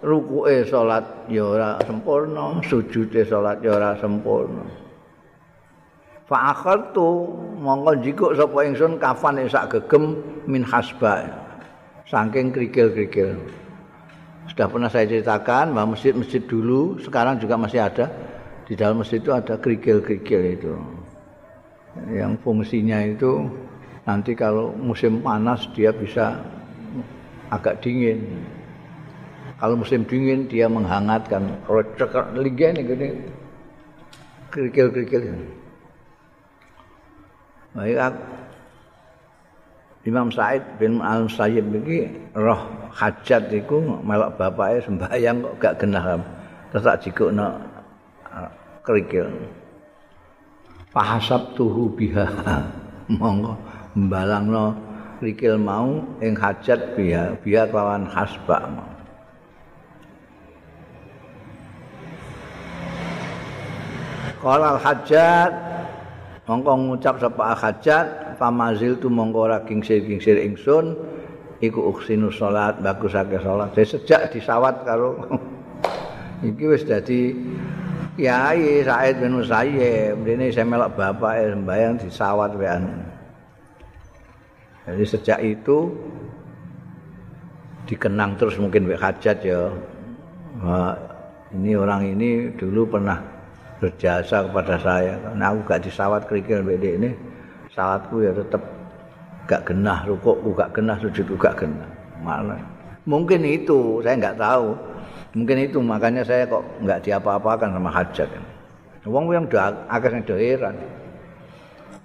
Rukuke salat ya ora sempurna. Sujude salat ya ora sempurna fa akhartu mongko jikuk sapa ingsun kafan sak gegem min hasba. Saking krikil-krikil sudah pernah saya ceritakan bahwa masjid-masjid dulu sekarang juga masih ada. Di dalam masjid itu ada krikil-krikil itu. Yang fungsinya itu nanti kalau musim panas dia bisa agak dingin. Kalau musim dingin dia menghangatkan. Kalau cekak linggen gini kerikil-kerikil. Baik Imam Said bin Al Sayyid iki roh hajat iku melok bapake sembahyang kok gak genah. Terus tak jikukno kerikil. Pahasab tuhu biha. Monggo mbalangno kerikil mau ing hajat biha, biha kelawan hasbak mau. Qala al-hajjat mongko ngucap sapa al-hajjat famazil tu mongko ora kingsir-kingsir ingsun iku uksinu salat bagusake salat sejak disawat karo iki wis dadi Kiai Said bin Musayyib ini saya melok bapak sembahyang disawat wean. Jadi sejak itu dikenang terus mungkin wek hajat ya. Nah, ini orang ini dulu pernah berjasa kepada saya. Nah, aku gak disawat kerikil bede ini, salatku ya tetap gak genah, rukukku gak genah, sujudku gak genah. Malah. Mungkin itu, saya nggak tahu. Mungkin itu makanya saya kok nggak diapa-apakan sama hajat. Wong yang udah akhirnya udah heran.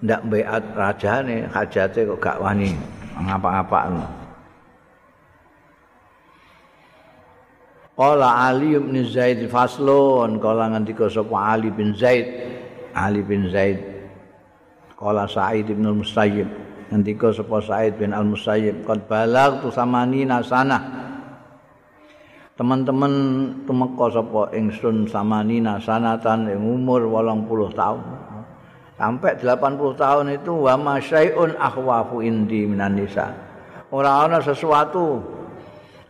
Ndak beat raja nih hajatnya kok gak wani ngapa-ngapaan. Qala Ali bin Zaid faslun kala ngendika sapa Ali bin Zaid. Ali bin Zaid. Qala Sa'id bin Al-Musayyib. Ngendika sapa Sa'id bin Al-Musayyib. Qad balagtu samani nasana Teman-teman tumeka sapa ingsun samani nasanatan ing umur 80 tahun sampai 80 tahun itu wa masyai'un akhwafu indi minan nisa. Ora ana sesuatu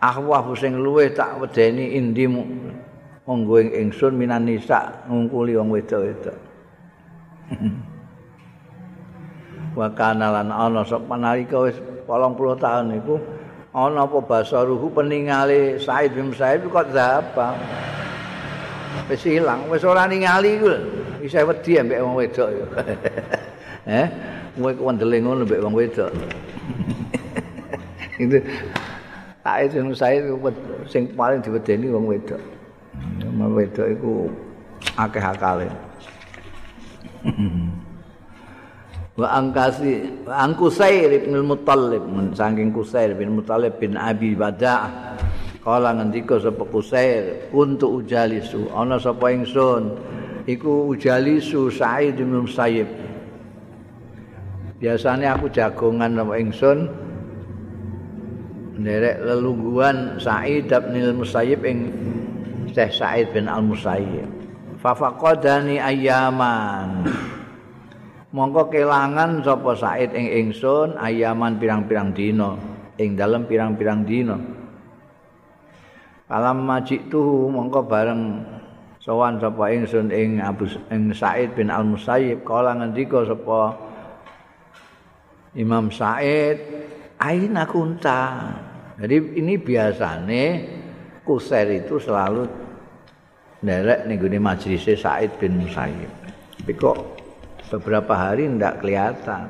ahwah sing luweh tak wedeni indimu. Monggo ingsun minan nisa ngungkuli wong wedok-wedok. Wa kana lan ana sapa nalika wis 80 taun niku ana apa basa ruhu peningale Said bin Said kok zapa wis ilang wis ora ningali iku isa wedi ambek wong wedok eh kowe kok ndele ngono ambek wong wedok. Itu Said bin Said sing paling diwedeni wong wedok. Wong wedok iku akeh akale. Wa angkasi angkusair bin Muttalib saking Kusair bin Muttalib bin Abi Badah. Kala ngendika sapa Kusair untuk ujalisu ana sapa ingsun iku ujalisu Said bin Musayyib. Biasanya aku jagongan sama ingsun nderek lelungguhan Sa'id bin Al-Musayyib ing Syekh Sa'id bin Al-Musayyib. Fa faqadani ayyaman. Mongko kelangan sapa Sa'id ing ingsun ayaman pirang-pirang dina ing dalem pirang-pirang dina. Alam majituhu mongko bareng sowan sapa ingsun ing Abu ing Sa'id bin Al-Musayyib kala ngendika sapa Imam Sa'id aina kunta Jadi ini biasanya Kusair itu selalu nderek nih gini majelis Said bin Musayyib. Tapi kok beberapa hari tidak kelihatan.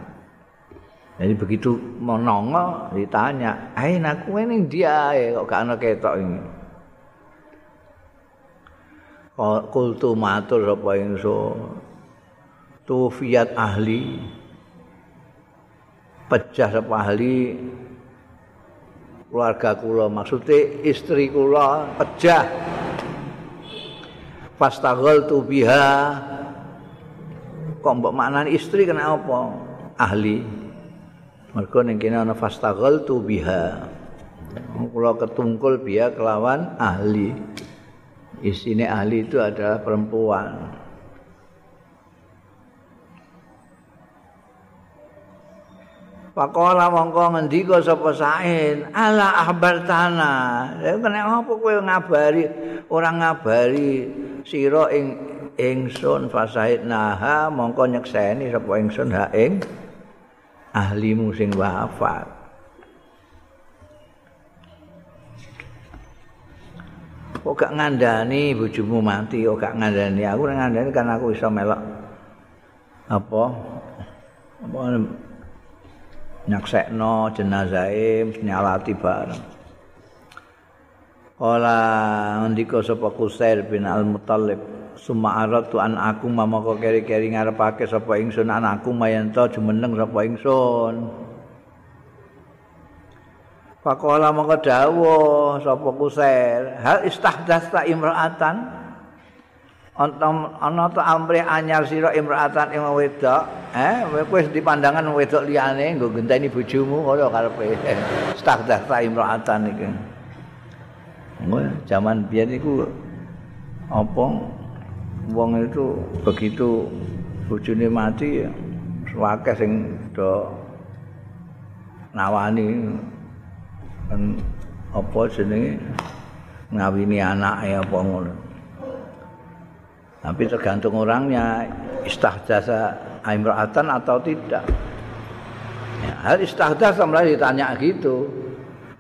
Jadi begitu mau nongol ditanya, "Hai, aku ini dia ya kok gak ana ketok ini." Kultu matur sapa ingsun. Tufiat ahli pecah sapa ahli keluarga kula maksudnya istri kula pejah. Fastaghal tu biha kok mbok maknani istri kena apa? Ahli. Mergo ning kene ana fastaghal tu biha kula ketungkul biha kelawan ahli. Isine ahli itu adalah perempuan Pakola mongko ngendika sapa sain ala ahbar tanah. Lha kena apa kowe ngabari ora ngabari sira ing ingsun fasaid naha mongko nyekseni sapa ingsun ha ing ahlimu sing wafat. Kok gak ngandani bojomu mati, kok gak ngandani aku ngandani kan aku iso melok apa? Apa nyaksekno jenazahe nyalati bareng. Kala ndika sapa Kusair bin Al-Muttalib summa aratu an aku mamaka keri-keri ngarepake sapa ingsun anakku mayanta jumeneng sapa ingsun. Pakola mongko dawuh sapa Kusair, hal istahdasta imra'atan ana ta amre anyar sira imra'atan ing wedok, eh wis dipandangan wedok liyane nggo genteni bojomu ngono karepe. Istahdasta imra'atan iki. zaman biyen iku apa wong itu begitu bojone mati wakeh sing do nawani kan apa jenenge ngawini anake apa ngono tapi tergantung orangnya istahjasa imra'atan atau tidak ya, hal istahjasa mulai ditanya gitu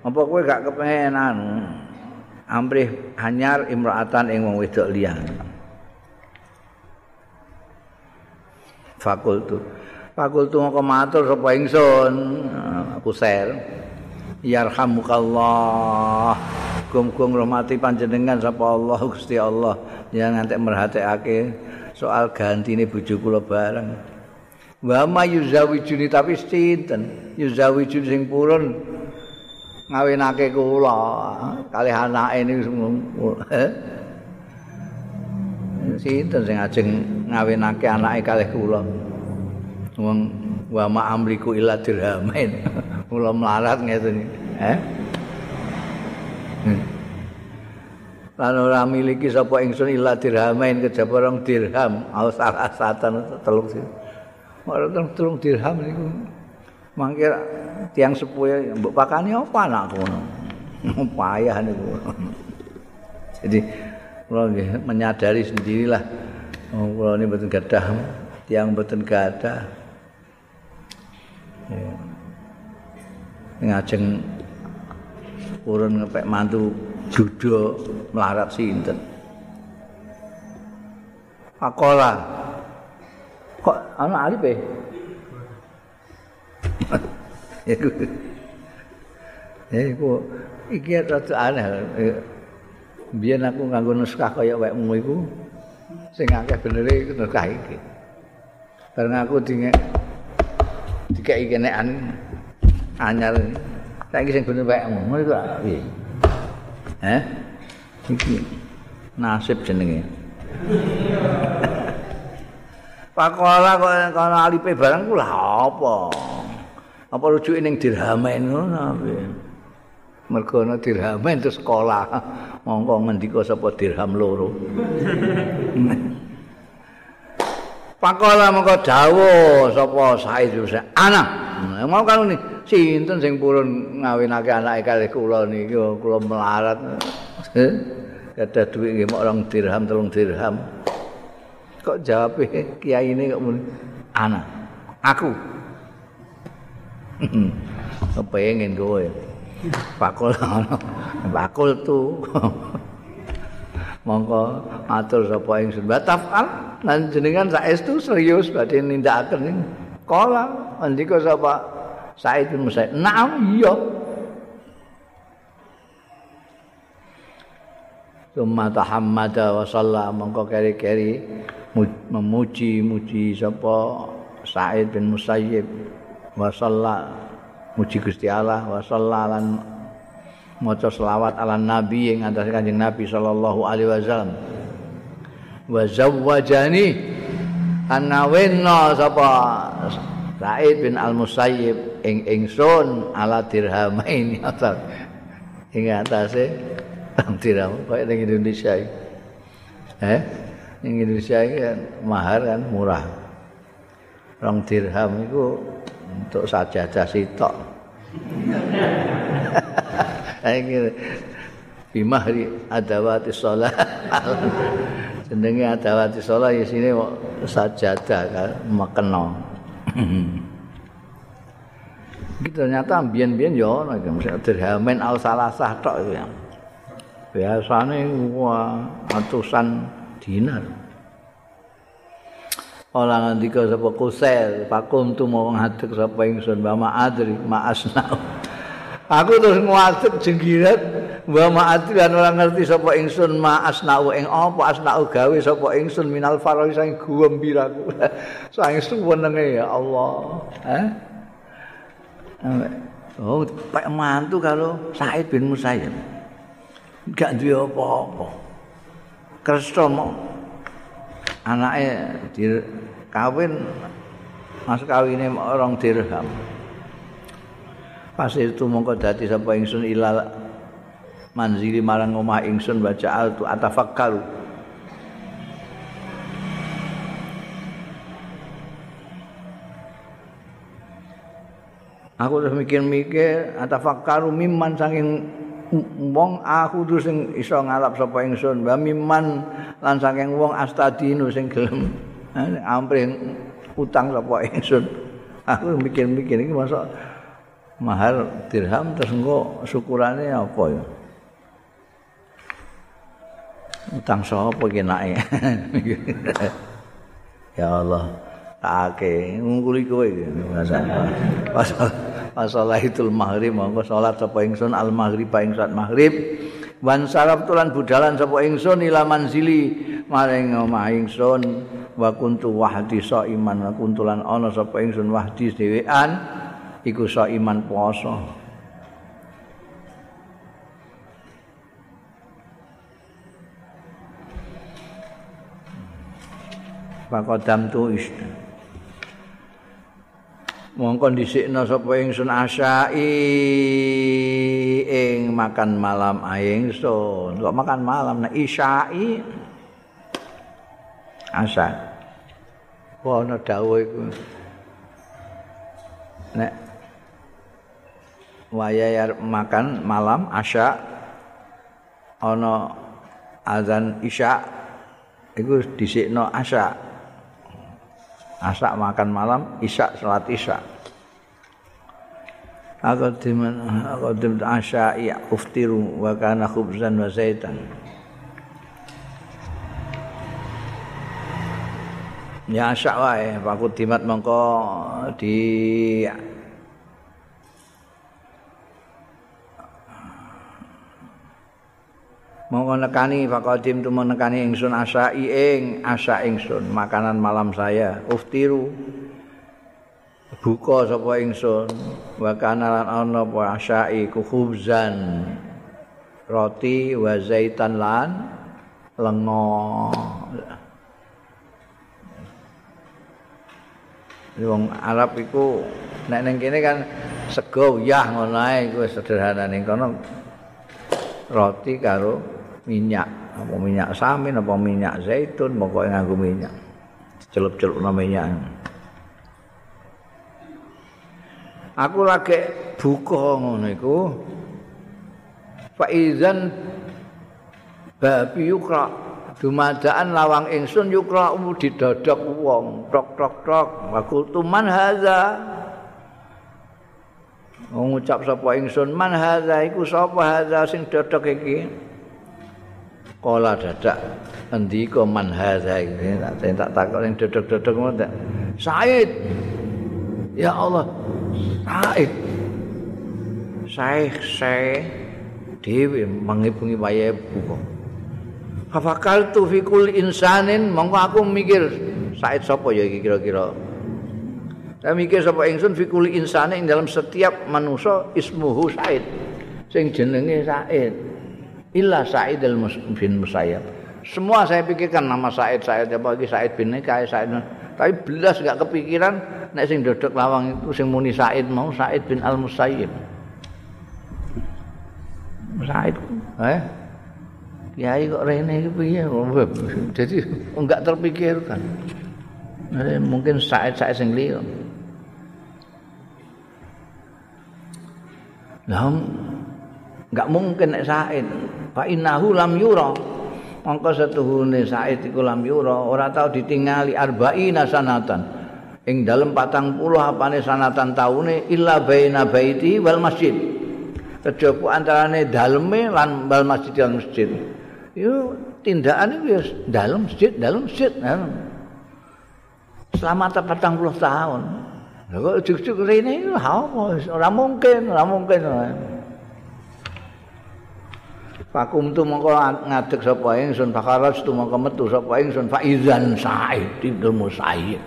apa kowe gak kepengen anu amrih hanyar imra'atan ing wong wedok liyan. Fakultu. Fakultu moko matur sapa ingsun, sel. Yarhamukallah. Gum-gum rahmati panjenengan sapa Allah Gusti Allah. Jangan ngantek merhatekake soal gantine bojo kula bareng. Wa ma yuzawijuni tapi sinten? Yuzawijuni sing purun ngawinake kula. Kalih anake niku sinten sing ajeng ngawinake anake kalih kula? Wong wa ma amliku illa dirhamain kula melarat ngeten eh? Lan ora miliki sapa ingsun illa dirhamain kejaba rong dirham. Au salah satan telung sih ora telung dirham niku mangke tiang sepuh mbok pakani apa anakku ngono payah niku jadi kula nggih menyadari sendirilah oh, kula ini mboten gadah tiang mboten gadah. Ngajeng urun ngepek mantu judo melarat sinten? Pakola kok ana alif e? Iku iku iki rada aneh. Biyen aku nganggo nuskah kaya wekmu iku sing akeh bener iku nuskah iki. Karena aku dinge dikai kenekan anyar. Saiki sing bener wekmu ngono iku piye? Eh iki nasib jenenge Pakola kok kono alipe barang ku apa? apa rujuke ning dirhamen ngono mergo ana dirhamen terus sekolah. Mongko ngendika sapa dirham loro. Pakola mongko dawuh sapa Said Husain ana. Mau kan ini sinten sing purun ngawinake anake kalih kula niki? Kula melarat. Kada duit nggih mok rong dirham telung dirham kok jawab kiai ini kok ana aku Kepengen kowe. Pakul ana. Pakul tu. Monggo matur sapa ing sembah tafal lan jenengan saestu serius badhe nindakaken ing kala andika sapa Said bin Musaid. Naam iya. Summa tahammada wa shalla mongko keri-keri memuji-muji sapa Said bin Musayyib. Wa muji Gusti Allah wa lan maca selawat ala nabi ing atas Kanjeng Nabi sallallahu alaihi wasallam. Wa zawwajani anawinna sapa Said bin Al Musayyib ing ingsun ala dirhamain atas. Ing atase dirham kaya ning Indonesia eh ning Indonesia iki mahar kan murah rong dirham iku untuk sajadah sitok. Iki bimahri adawati sholat. Jenenge adawati sholat di sini sajadah kan makena. Iki ternyata ambien-ambien ya ono iki mesti dirhamen al salasah tok ya. Biasane wah atusan dinar. Ola ngandika sapa kusel, pakum tu mau ngadeg sapa ingsun mama adri ma asna. Aku terus ngadeg jenggirat wa ma'ati lan ora ngerti sapa ingsun asnau ing apa asnau gawe sapa ingsun minal faroi sing gembiraku saking suwenenge ya Allah. Eh oh pak mantu kalau Said bin Musayyib. Gak duwe apa-apa kersa mau anake di kawin mas kawine orang dirham. Pas itu mongko dadi sapa ingsun ilal manzili marang omah ingsun baca altu atafakkaru Aku terus mikir-mikir atafakkaru mimman saking wong aku terus sing iso ngalap sapa ingsun wa mimman lan saking wong astadinu sing gelem. Ampre utang sapa ingsun. Aku mikir-mikir iki masa mahar dirham terus engko syukurane apa ya? Utang sapa iki nake ya Allah take ngungkuli kowe iki. Maghrib monggo salat sapa ingsun al maghrib ing saat maghrib. Wan saraf tulan budalan sapa ingsun ila manzili maring omah ingsun. Wa kuntu wahdi sa iman wa kuntulan ana sapa ingsun wahdi dhewean iku sa iman puasa. Pakodam tu isna. Mongko dhisikna sapa ingsun asyai ing makan malam ingsun. Kok makan malam nek isyai asa. Ono dawuh iku. Nek wayah makan malam asya ana azan isya iku dhisikna asya. Asak makan malam, isya salat isya. Aku diman aku dim asya ya uftiru wa kana khubzan wa zaitan. Ya asya wae, aku mongko di Monggo nekani faqadim tu nekani ingsun asai ing asa ingsun. Makanan malam saya uftiru buka sapa ingsun. Wa kana lan ana apa asai ku khubzan. Roti wa zaitan lan lengo wong Arab iku nek ning kene kan sego yah ngono ae iku sederhana ning kono. Roti karo minyak. Apa minyak samin apa minyak zaitun pokoknya nganggo minyak. Celup-celup minyak. Aku lagi buka ngono iku. Faizan babi yukra. Dumadaan lawang ingsun yukra didodok wong. Tok tok tok. Aku tuman haza ngucap sapa ingsun man haza iku sapa haza sing dodok iki Kala dadak endika man hadza iki tak tak takok ning dodok-dodok ngono Said. Ya Allah. Said. Syekh Syekh dhewe mangibungi wayahe buka. Fafakal tu fi kulli insanin mongko aku mikir Said sapa ya iki kira-kira. Saya mikir sapa ingsun fi kulli insanin dalam setiap manusia ismuhu Said. Sing jenenge Said. Illa Sa'id bin Musayyab. Semua saya pikirkan nama Sa'id, Sa'id apa lagi Sa'id bin Nikah, Sa'id. Tapi belas enggak kepikiran nek sing dodok lawang itu sing muni Sa'id mau Sa'id bin Al Musayyib. Sa'id eh Kiai kok rene iki piye? Jadi enggak terpikirkan. Nah, mungkin Sa'id Sa'id sing liya. Lah enggak mungkin nek Sa'id. Fa innahu lam yura. Mongko setuhune Said iku lam yura ora tau ditingali arba'ina sanatan. Ing dalem 40 apane sanatan taune illa baina baiti wal masjid. Kejaba antarane daleme lan wal masjid lan masjid. Yo tindakane wis dalem masjid dalem masjid. Selama 40 tahun. Lha kok juk-juk rene ora mungkin ora mungkin. Fakum tu mongko ngadeg sapa ingsun fakaraj tu mongko metu sapa ingsun faizan Sa'id bin Musayyib.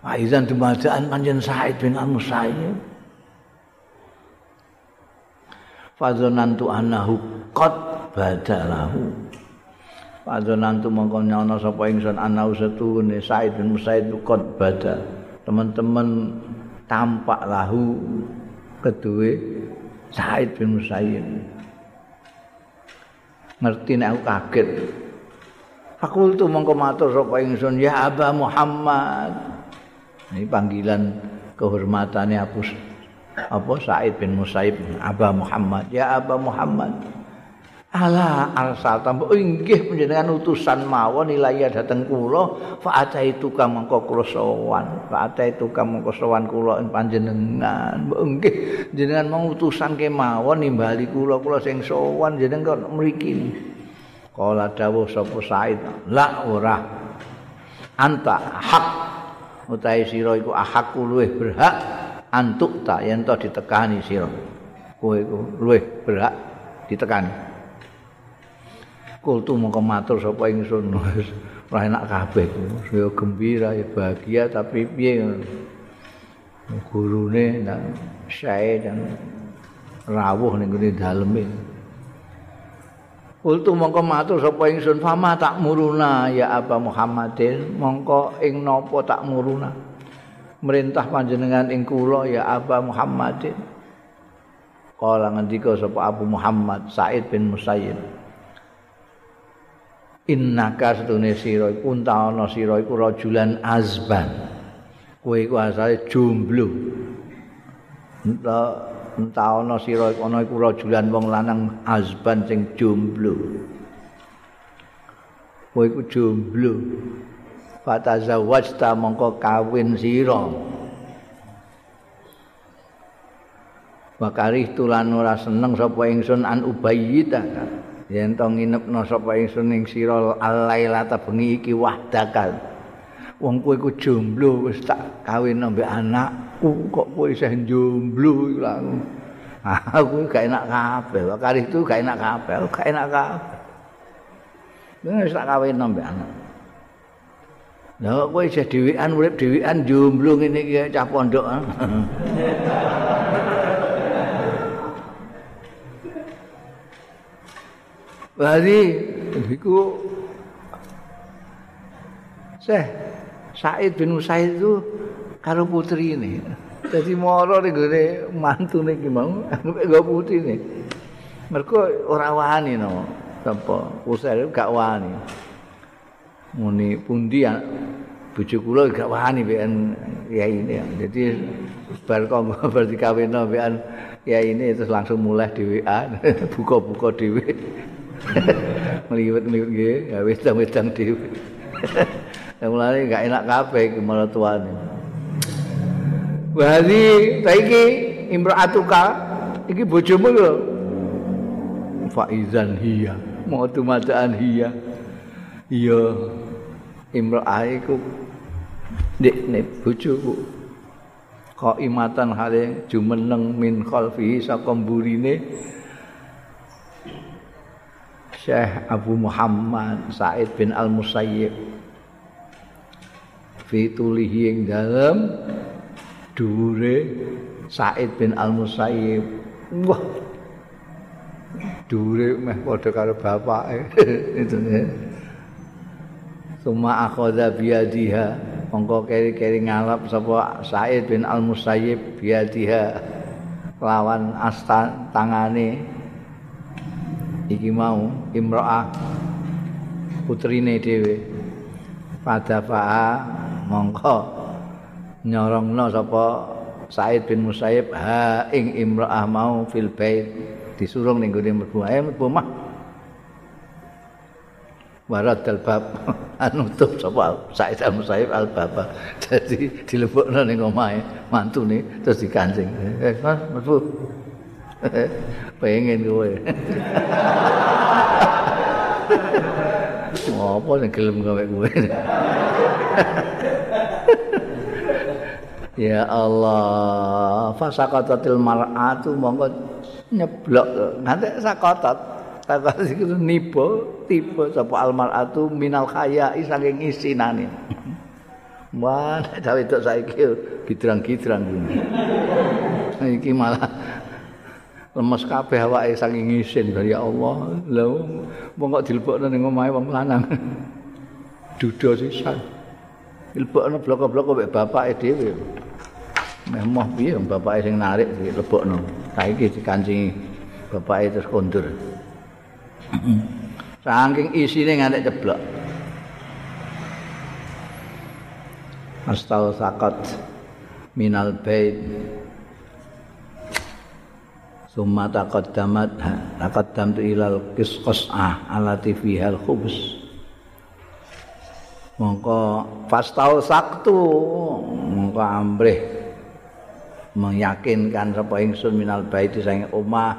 Faizan dumadaan panjen Sa'id bin Musayyib. Fadzonantu anahu qad badalahu. Fadzonantu mongko nyono sapa ingsun anahu setune Sa'id bin Musayyib qad badal. Teman-teman tampak lahu kedue Sa'id bin Musayyib. Ngerti nek aku kaget. Aku tu mongko matur sapa ingsun ya Aba Muhammad. Ini panggilan kehormatannya Abu apa Said bin Musaib Aba Muhammad ya Aba Muhammad. Ala. Arsal tambo inggih panjenengan utusan mawon ilaya dateng kula fa itu ka mengko kula sowan. Fa itu ka mengko sowan kula panjenengan. Inggih jenengan mau utusan kemawon nimbali kula kula sing sowan jenengan kok mriki. Kala dawuh sapa Said la ora. Anta hak utahe sira iku ahak luweh berhak antuk ta yen to ditekani sira. Kowe iku luweh berhak ditekani kultu mongko matur sapa ingsun ora enak kabeh. Saya gembira ya bahagia tapi piye gurune nang sae dan rawuh ning ngene daleme. Kultu mongko matur sapa ingsun fama tak muruna ya apa Muhammadin. Mongko ing napa tak muruna? Merintah panjenengan ing kula ya apa Muhammadin. Kala ngendika sapa Abu Muhammad Said bin Musayyib innaka setune sira iku ana sira iku rajulan azban. Kowe iku asale jomblo. Entah ana sira ana iku rajulan wong lanang azban sing jomblo. Kowe iku jomblo. Fatazawwajta mongko kawin sira. Bakarih tulan ora seneng sapa ingsun an ubayyita yen to nginepno sapa ingsun ing sira alailata bengi iki wahdakal wong kowe iku jomblo wis tak kawin ambek anakku kok kowe isih jomblo iku aku gak enak kabeh. Kali itu gak enak kabeh gak enak kabeh. Wis tak kawin ambek anak. Lah kowe isih dhewean urip dhewean jomblo ngene iki cah pondok Bali iku Syekh Said bin Usaid itu karo putri ini. Jadi moro ning gone mantune iki mau, nek go putri ini. Mergo ora wani no. Apa Usaid gak wani. Muni pundi ya bojo kula gak wani ben ya ini. Jadi bar kok bar dikawinno ben ya ini terus langsung mulai di WA buka-buka dhewe. meliwet-liwet nggih, ya wedang-wedang dhewe. Ya mulane gak enak kabeh iki maratuane. Wali ta iki imraatuka iki bojomu lho. Faizan hiya, mau tumadaan hiya. Iya. Imraah iku nek bojoku kok imatan hale jumeneng min khalfi saka mburine Syekh Abu Muhammad Said bin Al-Musayyib. Fitulihi ing dalem dhuwure Said bin Al-Musayyib. Wah. Dhuwure meh padha karo bapake. Itu Suma akhadha biyadiha. Mongko keri-keri ngalap sapa Said bin Al-Musayyib biyadiha. Lawan astan tangane iki mau imro'ah putrine dhewe. Pada fa'a mongko nyorongno sapa Said bin Musayyib ha ing imro'ah mau fil bait disuruh ning gone mlebu. Ae mlebu mah. Warat bab anutup sapa Said bin Musayyib al baba dadi dilebokno ning omahe mantune terus dikancing eh mlebu pengen kowe apa sing gelem gawe kowe ya Allah fasaqatatil mar'atu monggo nyeblok nanti sakotot takut iku nipo tipe sapa almaratu minal khaya saking isinane Wah, cawe itu saiki gidrang-gidrang iki malah lemes kabeh awake saking isin ya Allah. Lha wong kok dilebokno ning omahe wong lanang. Duda sisan. Dilebokno bloko-bloko mek bapake dhewe. Meh moh piye bapake sing narik dilebokno. Saiki dikancingi bapake terus kondur. Saking isine nganti ceblok. Astal minal bait summa taqaddamat taqaddamtu ilal qisqasah alati fiha al khubus. Mongko fastau saktu mongko ambrih meyakinkan sapa ingsun minal bait sing omah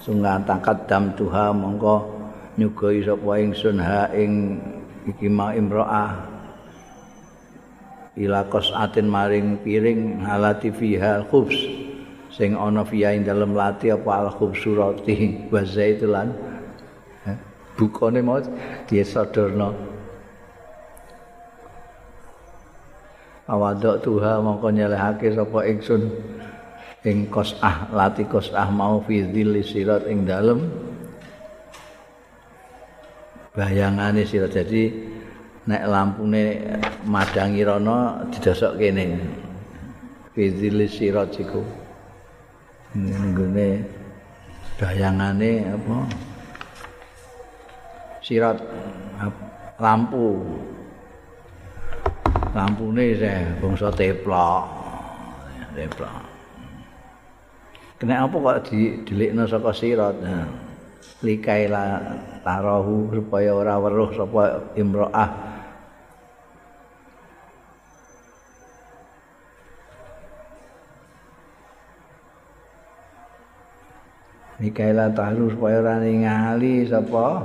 sungguh taqaddam tuha mongko nyugoi sapa ingsun ha ing iki ma imro'ah. Ila qasatin maring piring alati fiha al khubus sing ana fiya ing dalem lati apa al khubsurati wa zaitulan bukane mau disadorno awadok tuha mongko nyelehake sapa ingsun ing qasah lati qasah mau fi dhilli sirat ing dalem. Bayangane sirat jadi nek lampune madangi rono didosok kene. Fi dhilli sirat iku nggone bayangane apa? Sirat lampu. Lampune saya bangsa teplok. Teplok. Kena apa kok di delikna saka sirat? Likaila tarahu supaya ora weruh sapa imro'ah Mikaela tahlu supaya ora ningali sapa?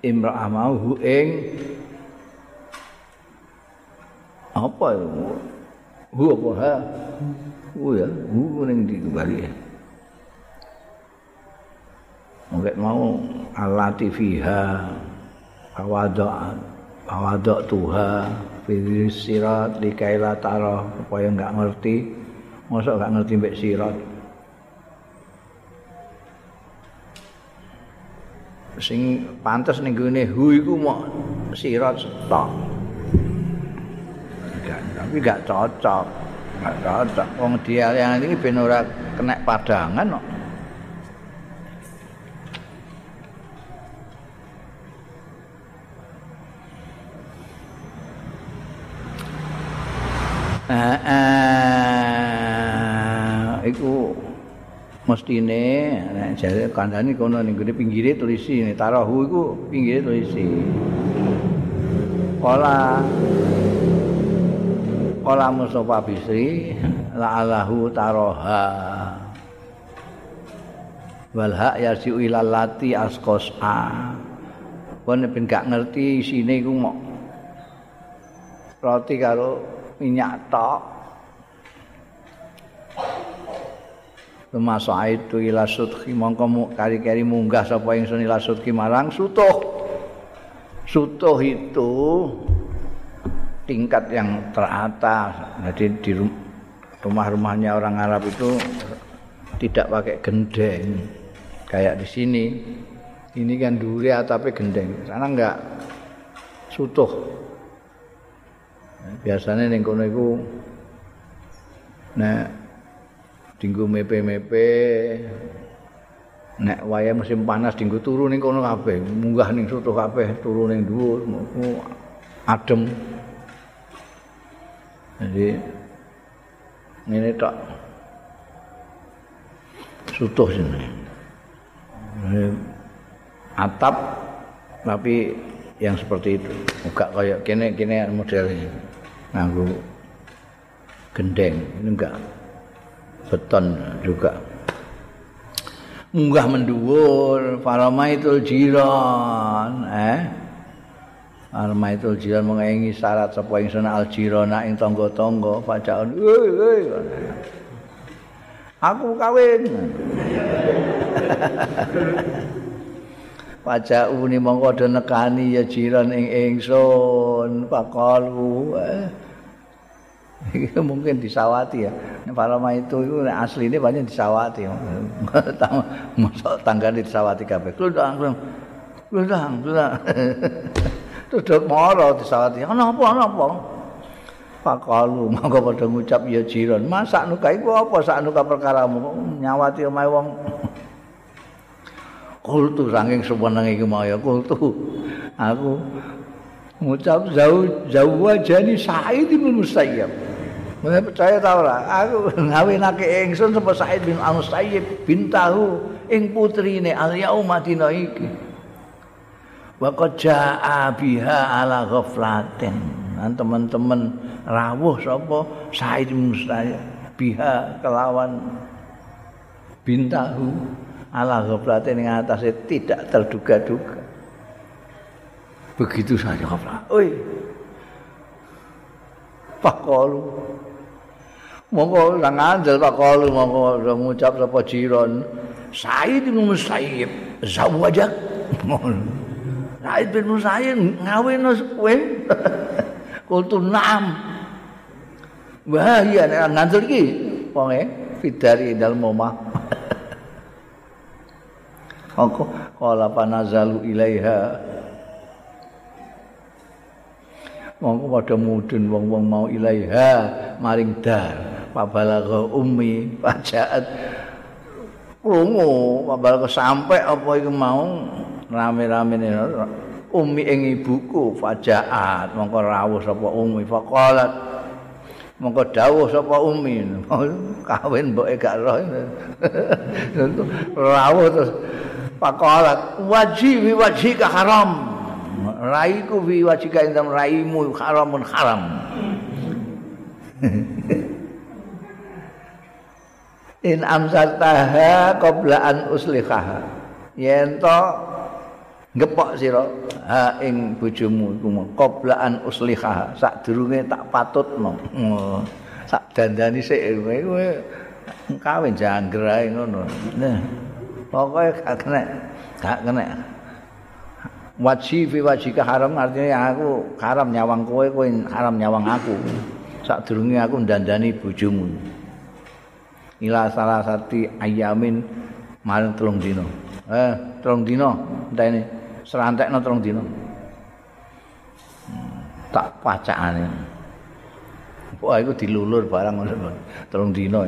Imra'ah mau hu ing apa hu apa ha? Hu ya hu ning di kembali Mungkin mau alati fiha awadok awadok tuha fi sirat likaila tara supaya enggak ngerti Masa gak ngerti mbek sirat. Sing pantes ning gone hu iku mok sirat stok. Tapi gak cocok. Gak cocok. Wong dia yang ini ben ora kena padangan kok. Ah, ah. iku mestine nek jare kandhane kono ning gone pinggire tulisi ne tarahu iku pinggire tulisi. Kala Kala Mustafa Bisri la'alahu taroha. Wal hak yarji ilal lati askos a kon ben gak ngerti isine iku mok. Roti karo minyak tok Rumasa itu ila sudhi mongko kari-kari munggah sapa ingsun ila sudhi marang sutuh. Sutuh itu tingkat yang teratas. Jadi di rumah-rumahnya orang Arab itu tidak pakai gendeng kayak di sini. Ini kan duri tapi gendeng. Sana enggak sutuh. Biasanya ning kono iku nek dinggo mepe-mepe. Nek waya musim panas dinggo turu ning kono kabeh munggah ning soto kabeh turu ning dhuwur adem. Jadi ini tak sutuh sini atap tapi yang seperti itu. Enggak kayak kene kene modelnya nganggo gendeng ini enggak beton juga munggah mendhuwur faramaitul jiran eh faramaitul jiran mengengi syarat sapa ing sana al jirana ing tangga-tangga pacaon Aku kawin. Pajak uni mongko do nekani ya jiran ing ingsun pakalu. Eh. Iki mungkin disawati ya. Nek Paloma itu itu asline banyak disawati. Mosok tanggane disawati kabeh. Klundang, klundang, klundang. Terus dok moro disawati. Ana apa? Ana apa? Pakalu mongko padha ngucap ya jiran. Masak nuka iku apa sak nuka perkaramu nyawati omahe wong. Kultu saking sewenenge iki mau ya kultu. Aku ngucap jauh jauh wajani Said bin Musayyab. Mulai percaya tau ora? Aku ngawinake ingsun sapa Said bin Al-Musayyib bin Tahu ing putrine al-yauma dina iki. Wa qad jaa biha ala ghaflatin. Nan teman-teman rawuh sapa Said bin Musayyib biha kelawan bin Tahu ala ghaflatin ing atase tidak terduga-duga. Begitu saja ghaflat. Oi. Pakolu. Monggo nang andel Pak Kalu monggo ngucap sapa jiron. Said bin Musayyib zawajak. Said bin Musayyib ngawin kowe. Kultu na'am. Wah iya nek ngandel iki wonge fidari dalem omah. Aku kala panazalu ilaiha. Monggo padha mudun wong-wong mau ilaiha maring dar. Pabalagha ummi pajaat krungu pabalagha sampe apa iku mau? Rame-rame ummi ing ibuku fajaat. Mongko rawuh sapa ummi faqalat. Mongko dawuh sapa ummi. Kawin mboke gak roh. Rawuh terus. Faqalat wajibi wajika haram. Raiku wajika indam raimu haramun haram in amsataha qabla an uslihaha. Yen to ngepok sira ha ing bojomu iku qabla an uslihaha. Sadurunge tak patutno. Oh, sak dandani sik kowe kawin jangger ae ngono. Nah pokoke gak kena gak kena. Wajib wajika haram artinya aku haram nyawang kowe kowe haram nyawang aku. Sadurunge aku dandani bojomu ila salah satu ayamin maring telung dino eh telung dino entah serantek no telung dino hmm, tak pacaan wah itu dilulur barang telung dino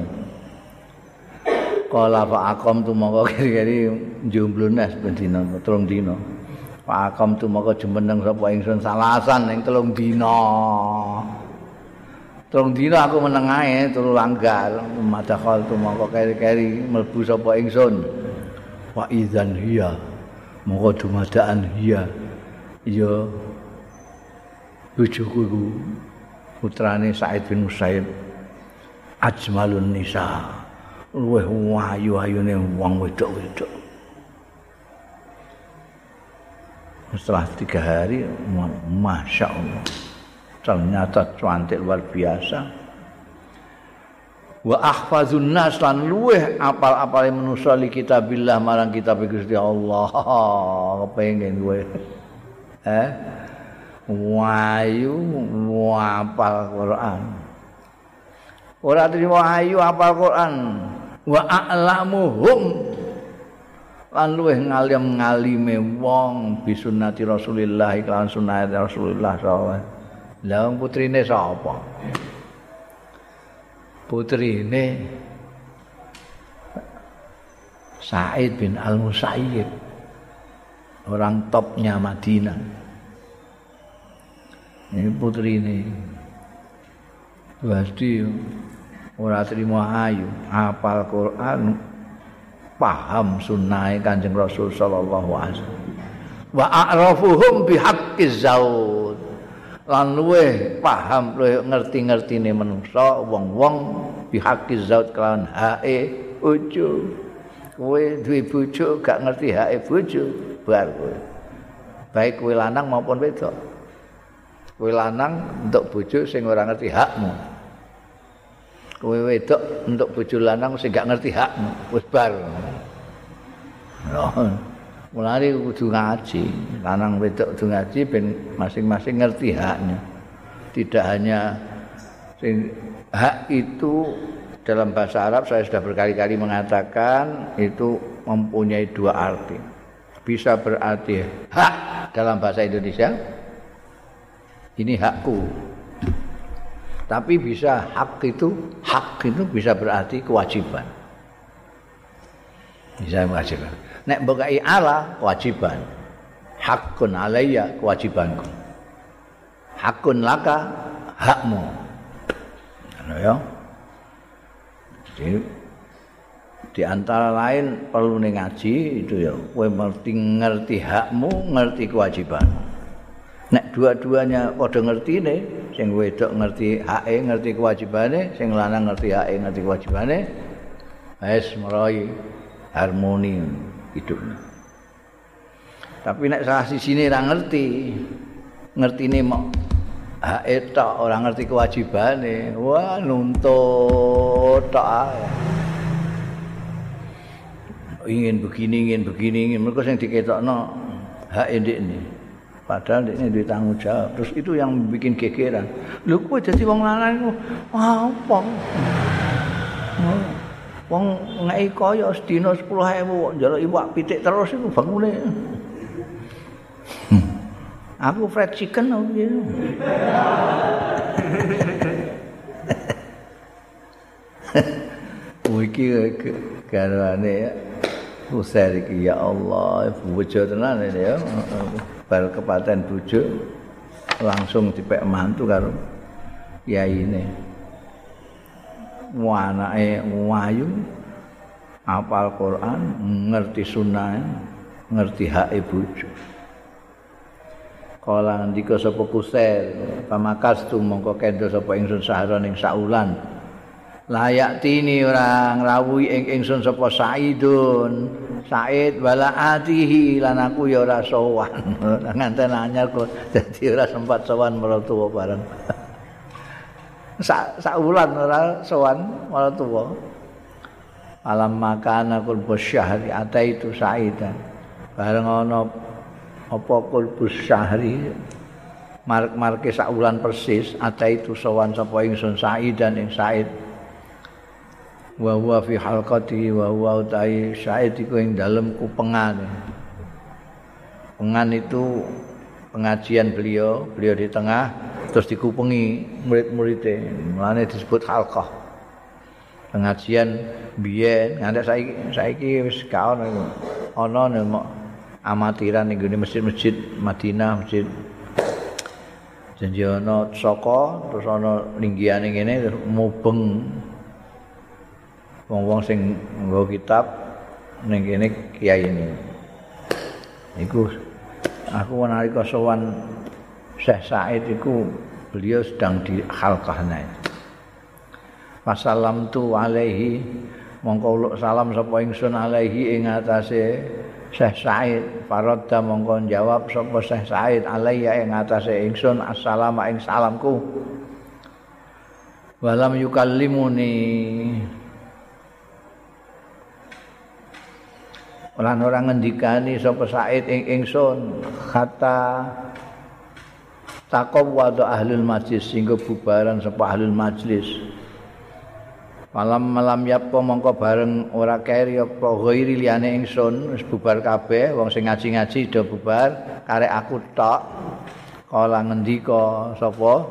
kala pak akom tu mongko kiri-kiri jomblo nes bendino telung dino pak akom tu mongko jemeneng sapa ingsun salasan ning telung dino Terung dina aku meneng ae turu langgar madakhal tu mongko keri-keri mlebu sapa ingsun. Wa idzan hiya. Mongko dumadaan hiya. Ya bojoku iku putrane Said bin Musaib. Ajmalun nisa. Luweh wayu-ayune wong wedok-wedok. Setelah tiga hari, Masya Allah. Ternyata cantik luar biasa. Wa ahfazun nas lan luweh apal-apal manusa li kitabillah marang kitab Gusti Allah. Kepengin kowe. Eh? Wayu apal Quran. Ora trimo ayu apal Quran. Wa a'lamuhum. Lan luweh ngalim ngalime wong bisunnati Rasulillah iklan sunnah Rasulullah sallallahu Lah wong putrine sapa? Putrine Said bin Al-Musayyib. Orang topnya Madinah. Ini putrine. Pasti ora terima ayu, apal Quran, paham sunnah Kanjeng Rasul sallallahu alaihi wasallam. Wa a'rafuhum bihaqqiz zaud. Lan luwe paham luwe ngerti-ngertine manungsa wong-wong bihaqi zaut kelawan hae bojo. Kowe duwe bojo gak ngerti hae bojo bar kowe. Baik kowe lanang maupun wedok. Kowe lanang untuk bojo sing ora ngerti hakmu. Kowe wedok untuk bojo lanang sing gak ngerti hak wis bar. Mulane kudu ngaji, lanang wedok kudu ngaji ben masing-masing ngerti haknya. Tidak hanya hak itu dalam bahasa Arab saya sudah berkali-kali mengatakan itu mempunyai dua arti. Bisa berarti hak dalam bahasa Indonesia. Ini hakku, tapi bisa hak itu hak itu bisa berarti kewajiban bisa kewajiban nek bokai ala kewajiban. Hakun alayya kewajibanku. Hakun laka hakmu. Ano ya. Jadi di antara lain perlu ngaji itu ya kowe ngerti ngerti hakmu ngerti kewajibanmu. Nek dua-duanya padha ngerti nih sing wedok ngerti hake ngerti kewajibane sing lanang ngerti hake ngerti kewajibane wis meroy harmoni hidupnya tapi nek salah sisine ora ngerti ngertine mok hake tok ora ngerti kewajibane wah nuntut tok ingin begini ingin begini ingin mereka sing diketokno hak ndik ini padahal ini duit tanggung jawab. Terus itu yang bikin gegeran. Lu kok jadi wong lanang itu apa wong ngai kaya sedina sepuluh hebu jalur iwak pitik terus itu bangunnya hmm. aku fried chicken aku gitu Wiki garwane ya. Usai iki ya Allah, bojo tenan ini ya. bal kepaten bujuk langsung dipek mantu karo kiai ini anake wayu apal Quran ngerti sunnah ngerti hak ibu. Kala ndika sapa kusel pamakas tu mongko kendo sapa ingsun sahara ning saulan. Layak tini orang rawuhi ing ingsun sapa saidun. Said wala atihi lan aku ya ora sowan. Nganten anyar kok dadi ora sempat sowan maratuwa bareng sak sak wulan ora sowan maratuwa alam makan aku bersyahri ata itu saidan bareng ana apa kulbus syahri mark-marke sak wulan persis ata itu sowan sapa ingsun saidan ing said. Wa huwa fi halqati wa huwa utai syaid iku ing dalem kupengan pengan itu pengajian beliau beliau di tengah terus dikupengi murid-muridnya mulane disebut halqah. Pengajian biyen. Ngantek saiki saiki wis ka ono ana amatiran ning masjid-masjid Madinah masjid janji ana saka terus ana linggiane ngene mubeng. Wong-wong sing nggo kitab ning kene kiai ini. Iku aku nalika sowan Syekh Said iku beliau sedang di halqahnya. Wassalam tu alaihi mongko salam sapa ingsun alaihi ing atase Syekh Said. Faradda mongko jawab sapa Syekh Said alaiya ing atase ingsun assalamu ing salamku. Walam yukallimuni. Lan ora ngendikani sapa Said ing ingsun. Kata takom wado ahlul majlis sehingga bubaran sapa ahlul majlis. Malam malam yapo mongko bareng ora keri apa ghairi liyane ingsun wis bubar kabeh wong sing ngaji-ngaji do bubar karek aku tok. Kala ngendika sapa?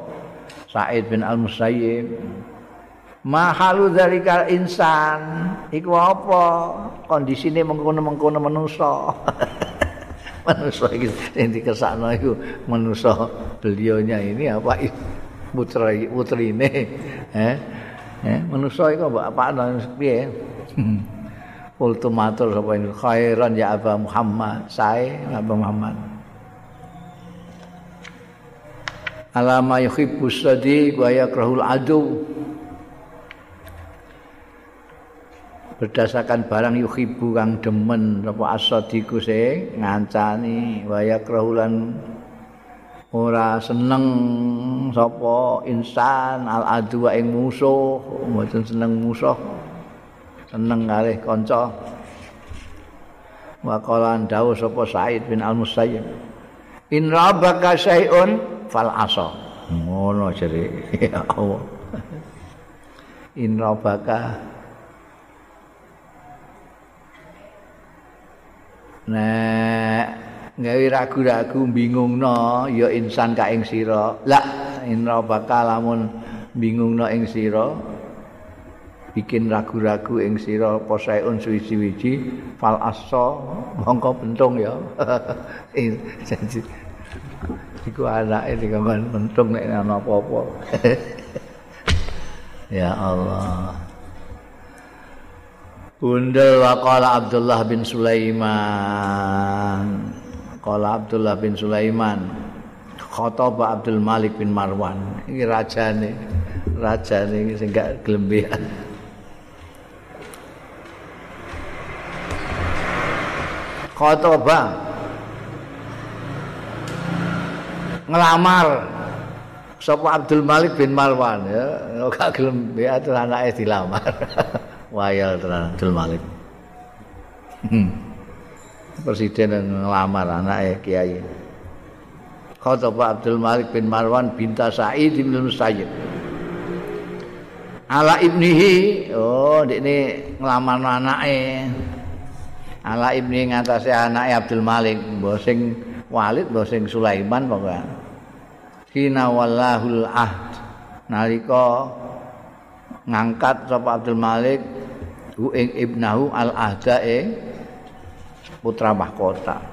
Said bin Al-Musayyib. Mahalu zalikal insan iku apa? Kondisine mengkono-mengkono manusa manusa iki sing dikesakno iku manusa beliaunya ini apa putri putrine. Eh eh manusa iku apa ana piye? Ultimatur sapa ini? Khairan ya Aba Muhammad. Sae Aba Muhammad. Alama yuhibbus sadiq wa yakrahul adu berdasarkan barang yuhibu kang demen apa asadiku sing ngancani waya krahulan ora seneng sapa insan al adwa ing musuh. Mboten seneng musuh. Seneng kalih kanca. Wa qala dawuh sapa Said bin Al Musayyib in rabaka syai'un fal asa. Ngono jere ya Allah. In rabaka nek gawe ragu-ragu bingungno ya insan ka ing sira. La inna bakal lamun bingungno ing sira bikin ragu-ragu ing sira apa saeun suwi-wiji fal assa mongko bentung ya. Janji. Iku anake dikon bentung nek ana apa-apa. Ya Allah Bundel waqala Abdullah bin Sulaiman. Kala Abdullah bin Sulaiman. Khotoba Abdul Malik bin Marwan. Ini raja nih Raja nih sing gak gelembian Khotoba. Ngelamar. Sapa Abdul Malik bin Marwan ya. Gak gelem ya anaknya dilamar wayal tenan Abdul Malik. Hmm. presiden ngelamar anake kiai. Khataba Abdul Malik bin Marwan binta Sa'id bin Musayyib. Ala ibnihi. Oh ini ngelamar anake ala ibni ngatasé anake Abdul Malik. Mbok sing Walid mbok sing Sulaiman pokoke. Kina wallahul ahd. Nalika ngangkat sapa Abdul Malik hu ing ibnahu al ahda ing putra mahkota.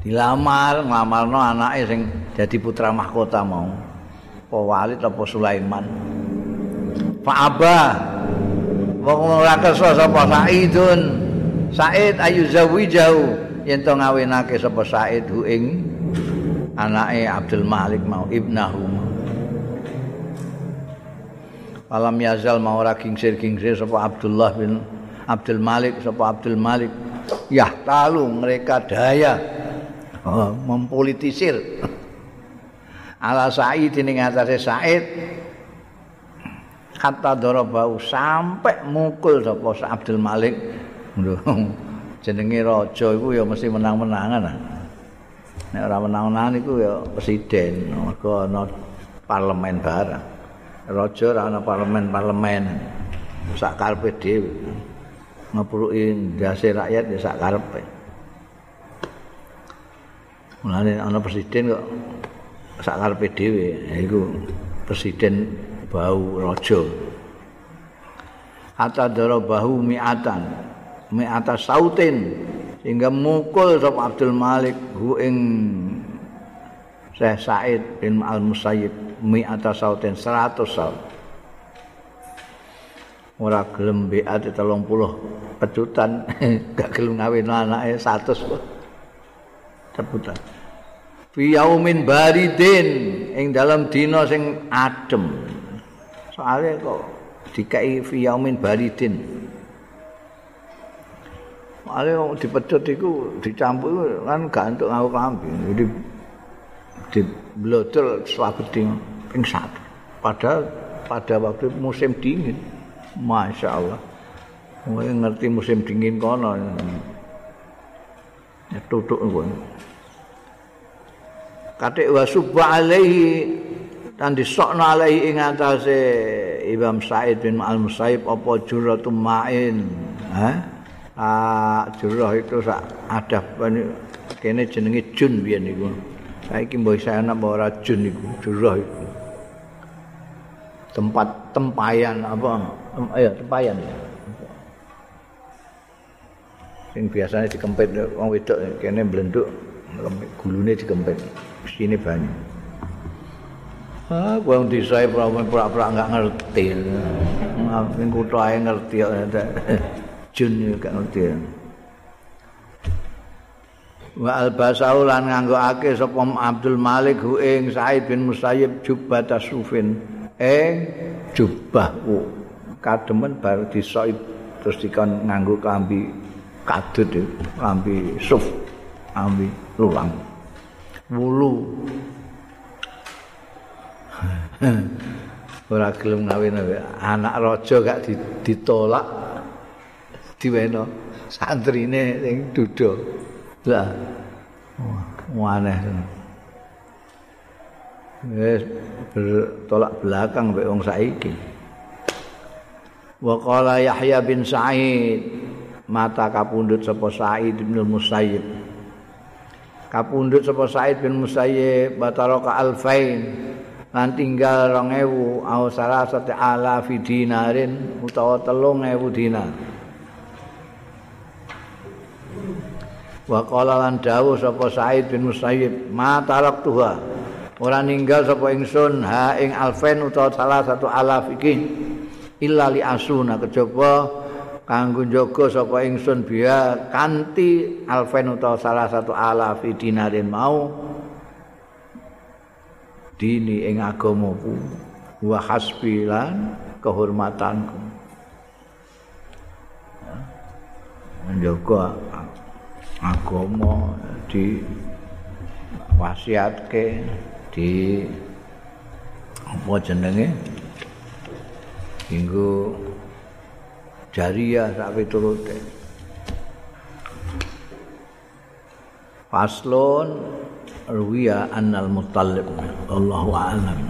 Dilamar, nglamarno anake sing dadi putra mahkota mau. Apa Walid apa Sulaiman. Pak Abah wong ora kersa sapa Saidun. Said ayu zawi jauh yen to ngawinake sapa Said hu ing anake Abdul Malik mau ibnahu. Alam yazal mau ora kingsir-kingsir sapa Abdullah bin Abdul Malik sapa Abdul Malik. Ya talu mereka daya. Oh, mempolitisir. Ala Said ini ngatasi Said. Kata dorobau sampai mukul sapa Abdul Malik. Jenenge raja iku ya mesti menang-menangan. Nek ora menang-menangan iku ya presiden. Ana parlemen barang raja ora ana parlemen-parlemen sak karepe dhewe ngepruki ndase rakyat ya sak karepe. Mulane ana presiden kok sak karepe dhewe, iku presiden bau raja. Hatta dara bahu mi'atan, mi'ata sautin sehingga mukul sapa Abdul Malik hu ing Syekh Said bin Al Musayyib mi'ata sautin 100 saut. ora gelem beat 30 pecutan gak gelem ngawin anake 100 ceputan fi yaumin baridin ing dalam dina sing adem. Soalnya kok dikai fi yaumin baridin. Soalnya dipecut itu dicampur kan gak untuk ngawu kambing jadi di swabeding ping satu padahal pada waktu musim dingin Masya Allah. Mungkin ngerti musim dingin kono. Ya tutuk pun. Katik wa subba alaihi dan disokno alaihi ing atase Imam Said bin Al Musaib apa juratum ma'in. Hah? Ah, itu sak ada kene jenenge jun biyen niku. Saiki mbok saya ana ora jun niku, jurah iku. Tempat tempayan apa? ayo tempayan ya. Sing biasanya dikempit wong wedok kene blenduk gulune dikempit. Sini banyu. Ah, wong desa e pura-pura enggak ngerti. Ning kutho ae ngerti kok jun gak ngerti. Wa albasau lan nganggokake sapa Abdul Malik hu ing Said bin Musayyib jubah tasufin ing jubah kademen baru disoib terus dikon nganggo klambi kadut klambi suf klambi lulang. Wulu. Ora gelem ngawin anak raja gak ditolak diweno santrine sing duda. Lah wah aneh wis bertolak belakang mbek wong saiki. Wa qala yahya bin sa'id mata kapundhut sapa sa'id bin musayyib. Kapundhut sapa sa'id bin musayyib bataraka alfain lan tinggal 2000 au salah satu ala fi dinarin utawa 3000 dinar. Wa qala lan dawuh sapa Said bin Musayyib ma tarak tuha ora ninggal sapa ingsun ha ing alfen utawa salah satu alaf iki. Illa li asuna kejaba kanggo njaga sapa ingsun biya kanthi alfen utawa salah satu alaf dinarin mau. Dini ing agamaku wa hasbilan kehormatanku. Menjaga agama di wasiatke di apa jenenge? Hingga jariah sak piturute. Faslon ruwiya annal mutallib Allahu a'lam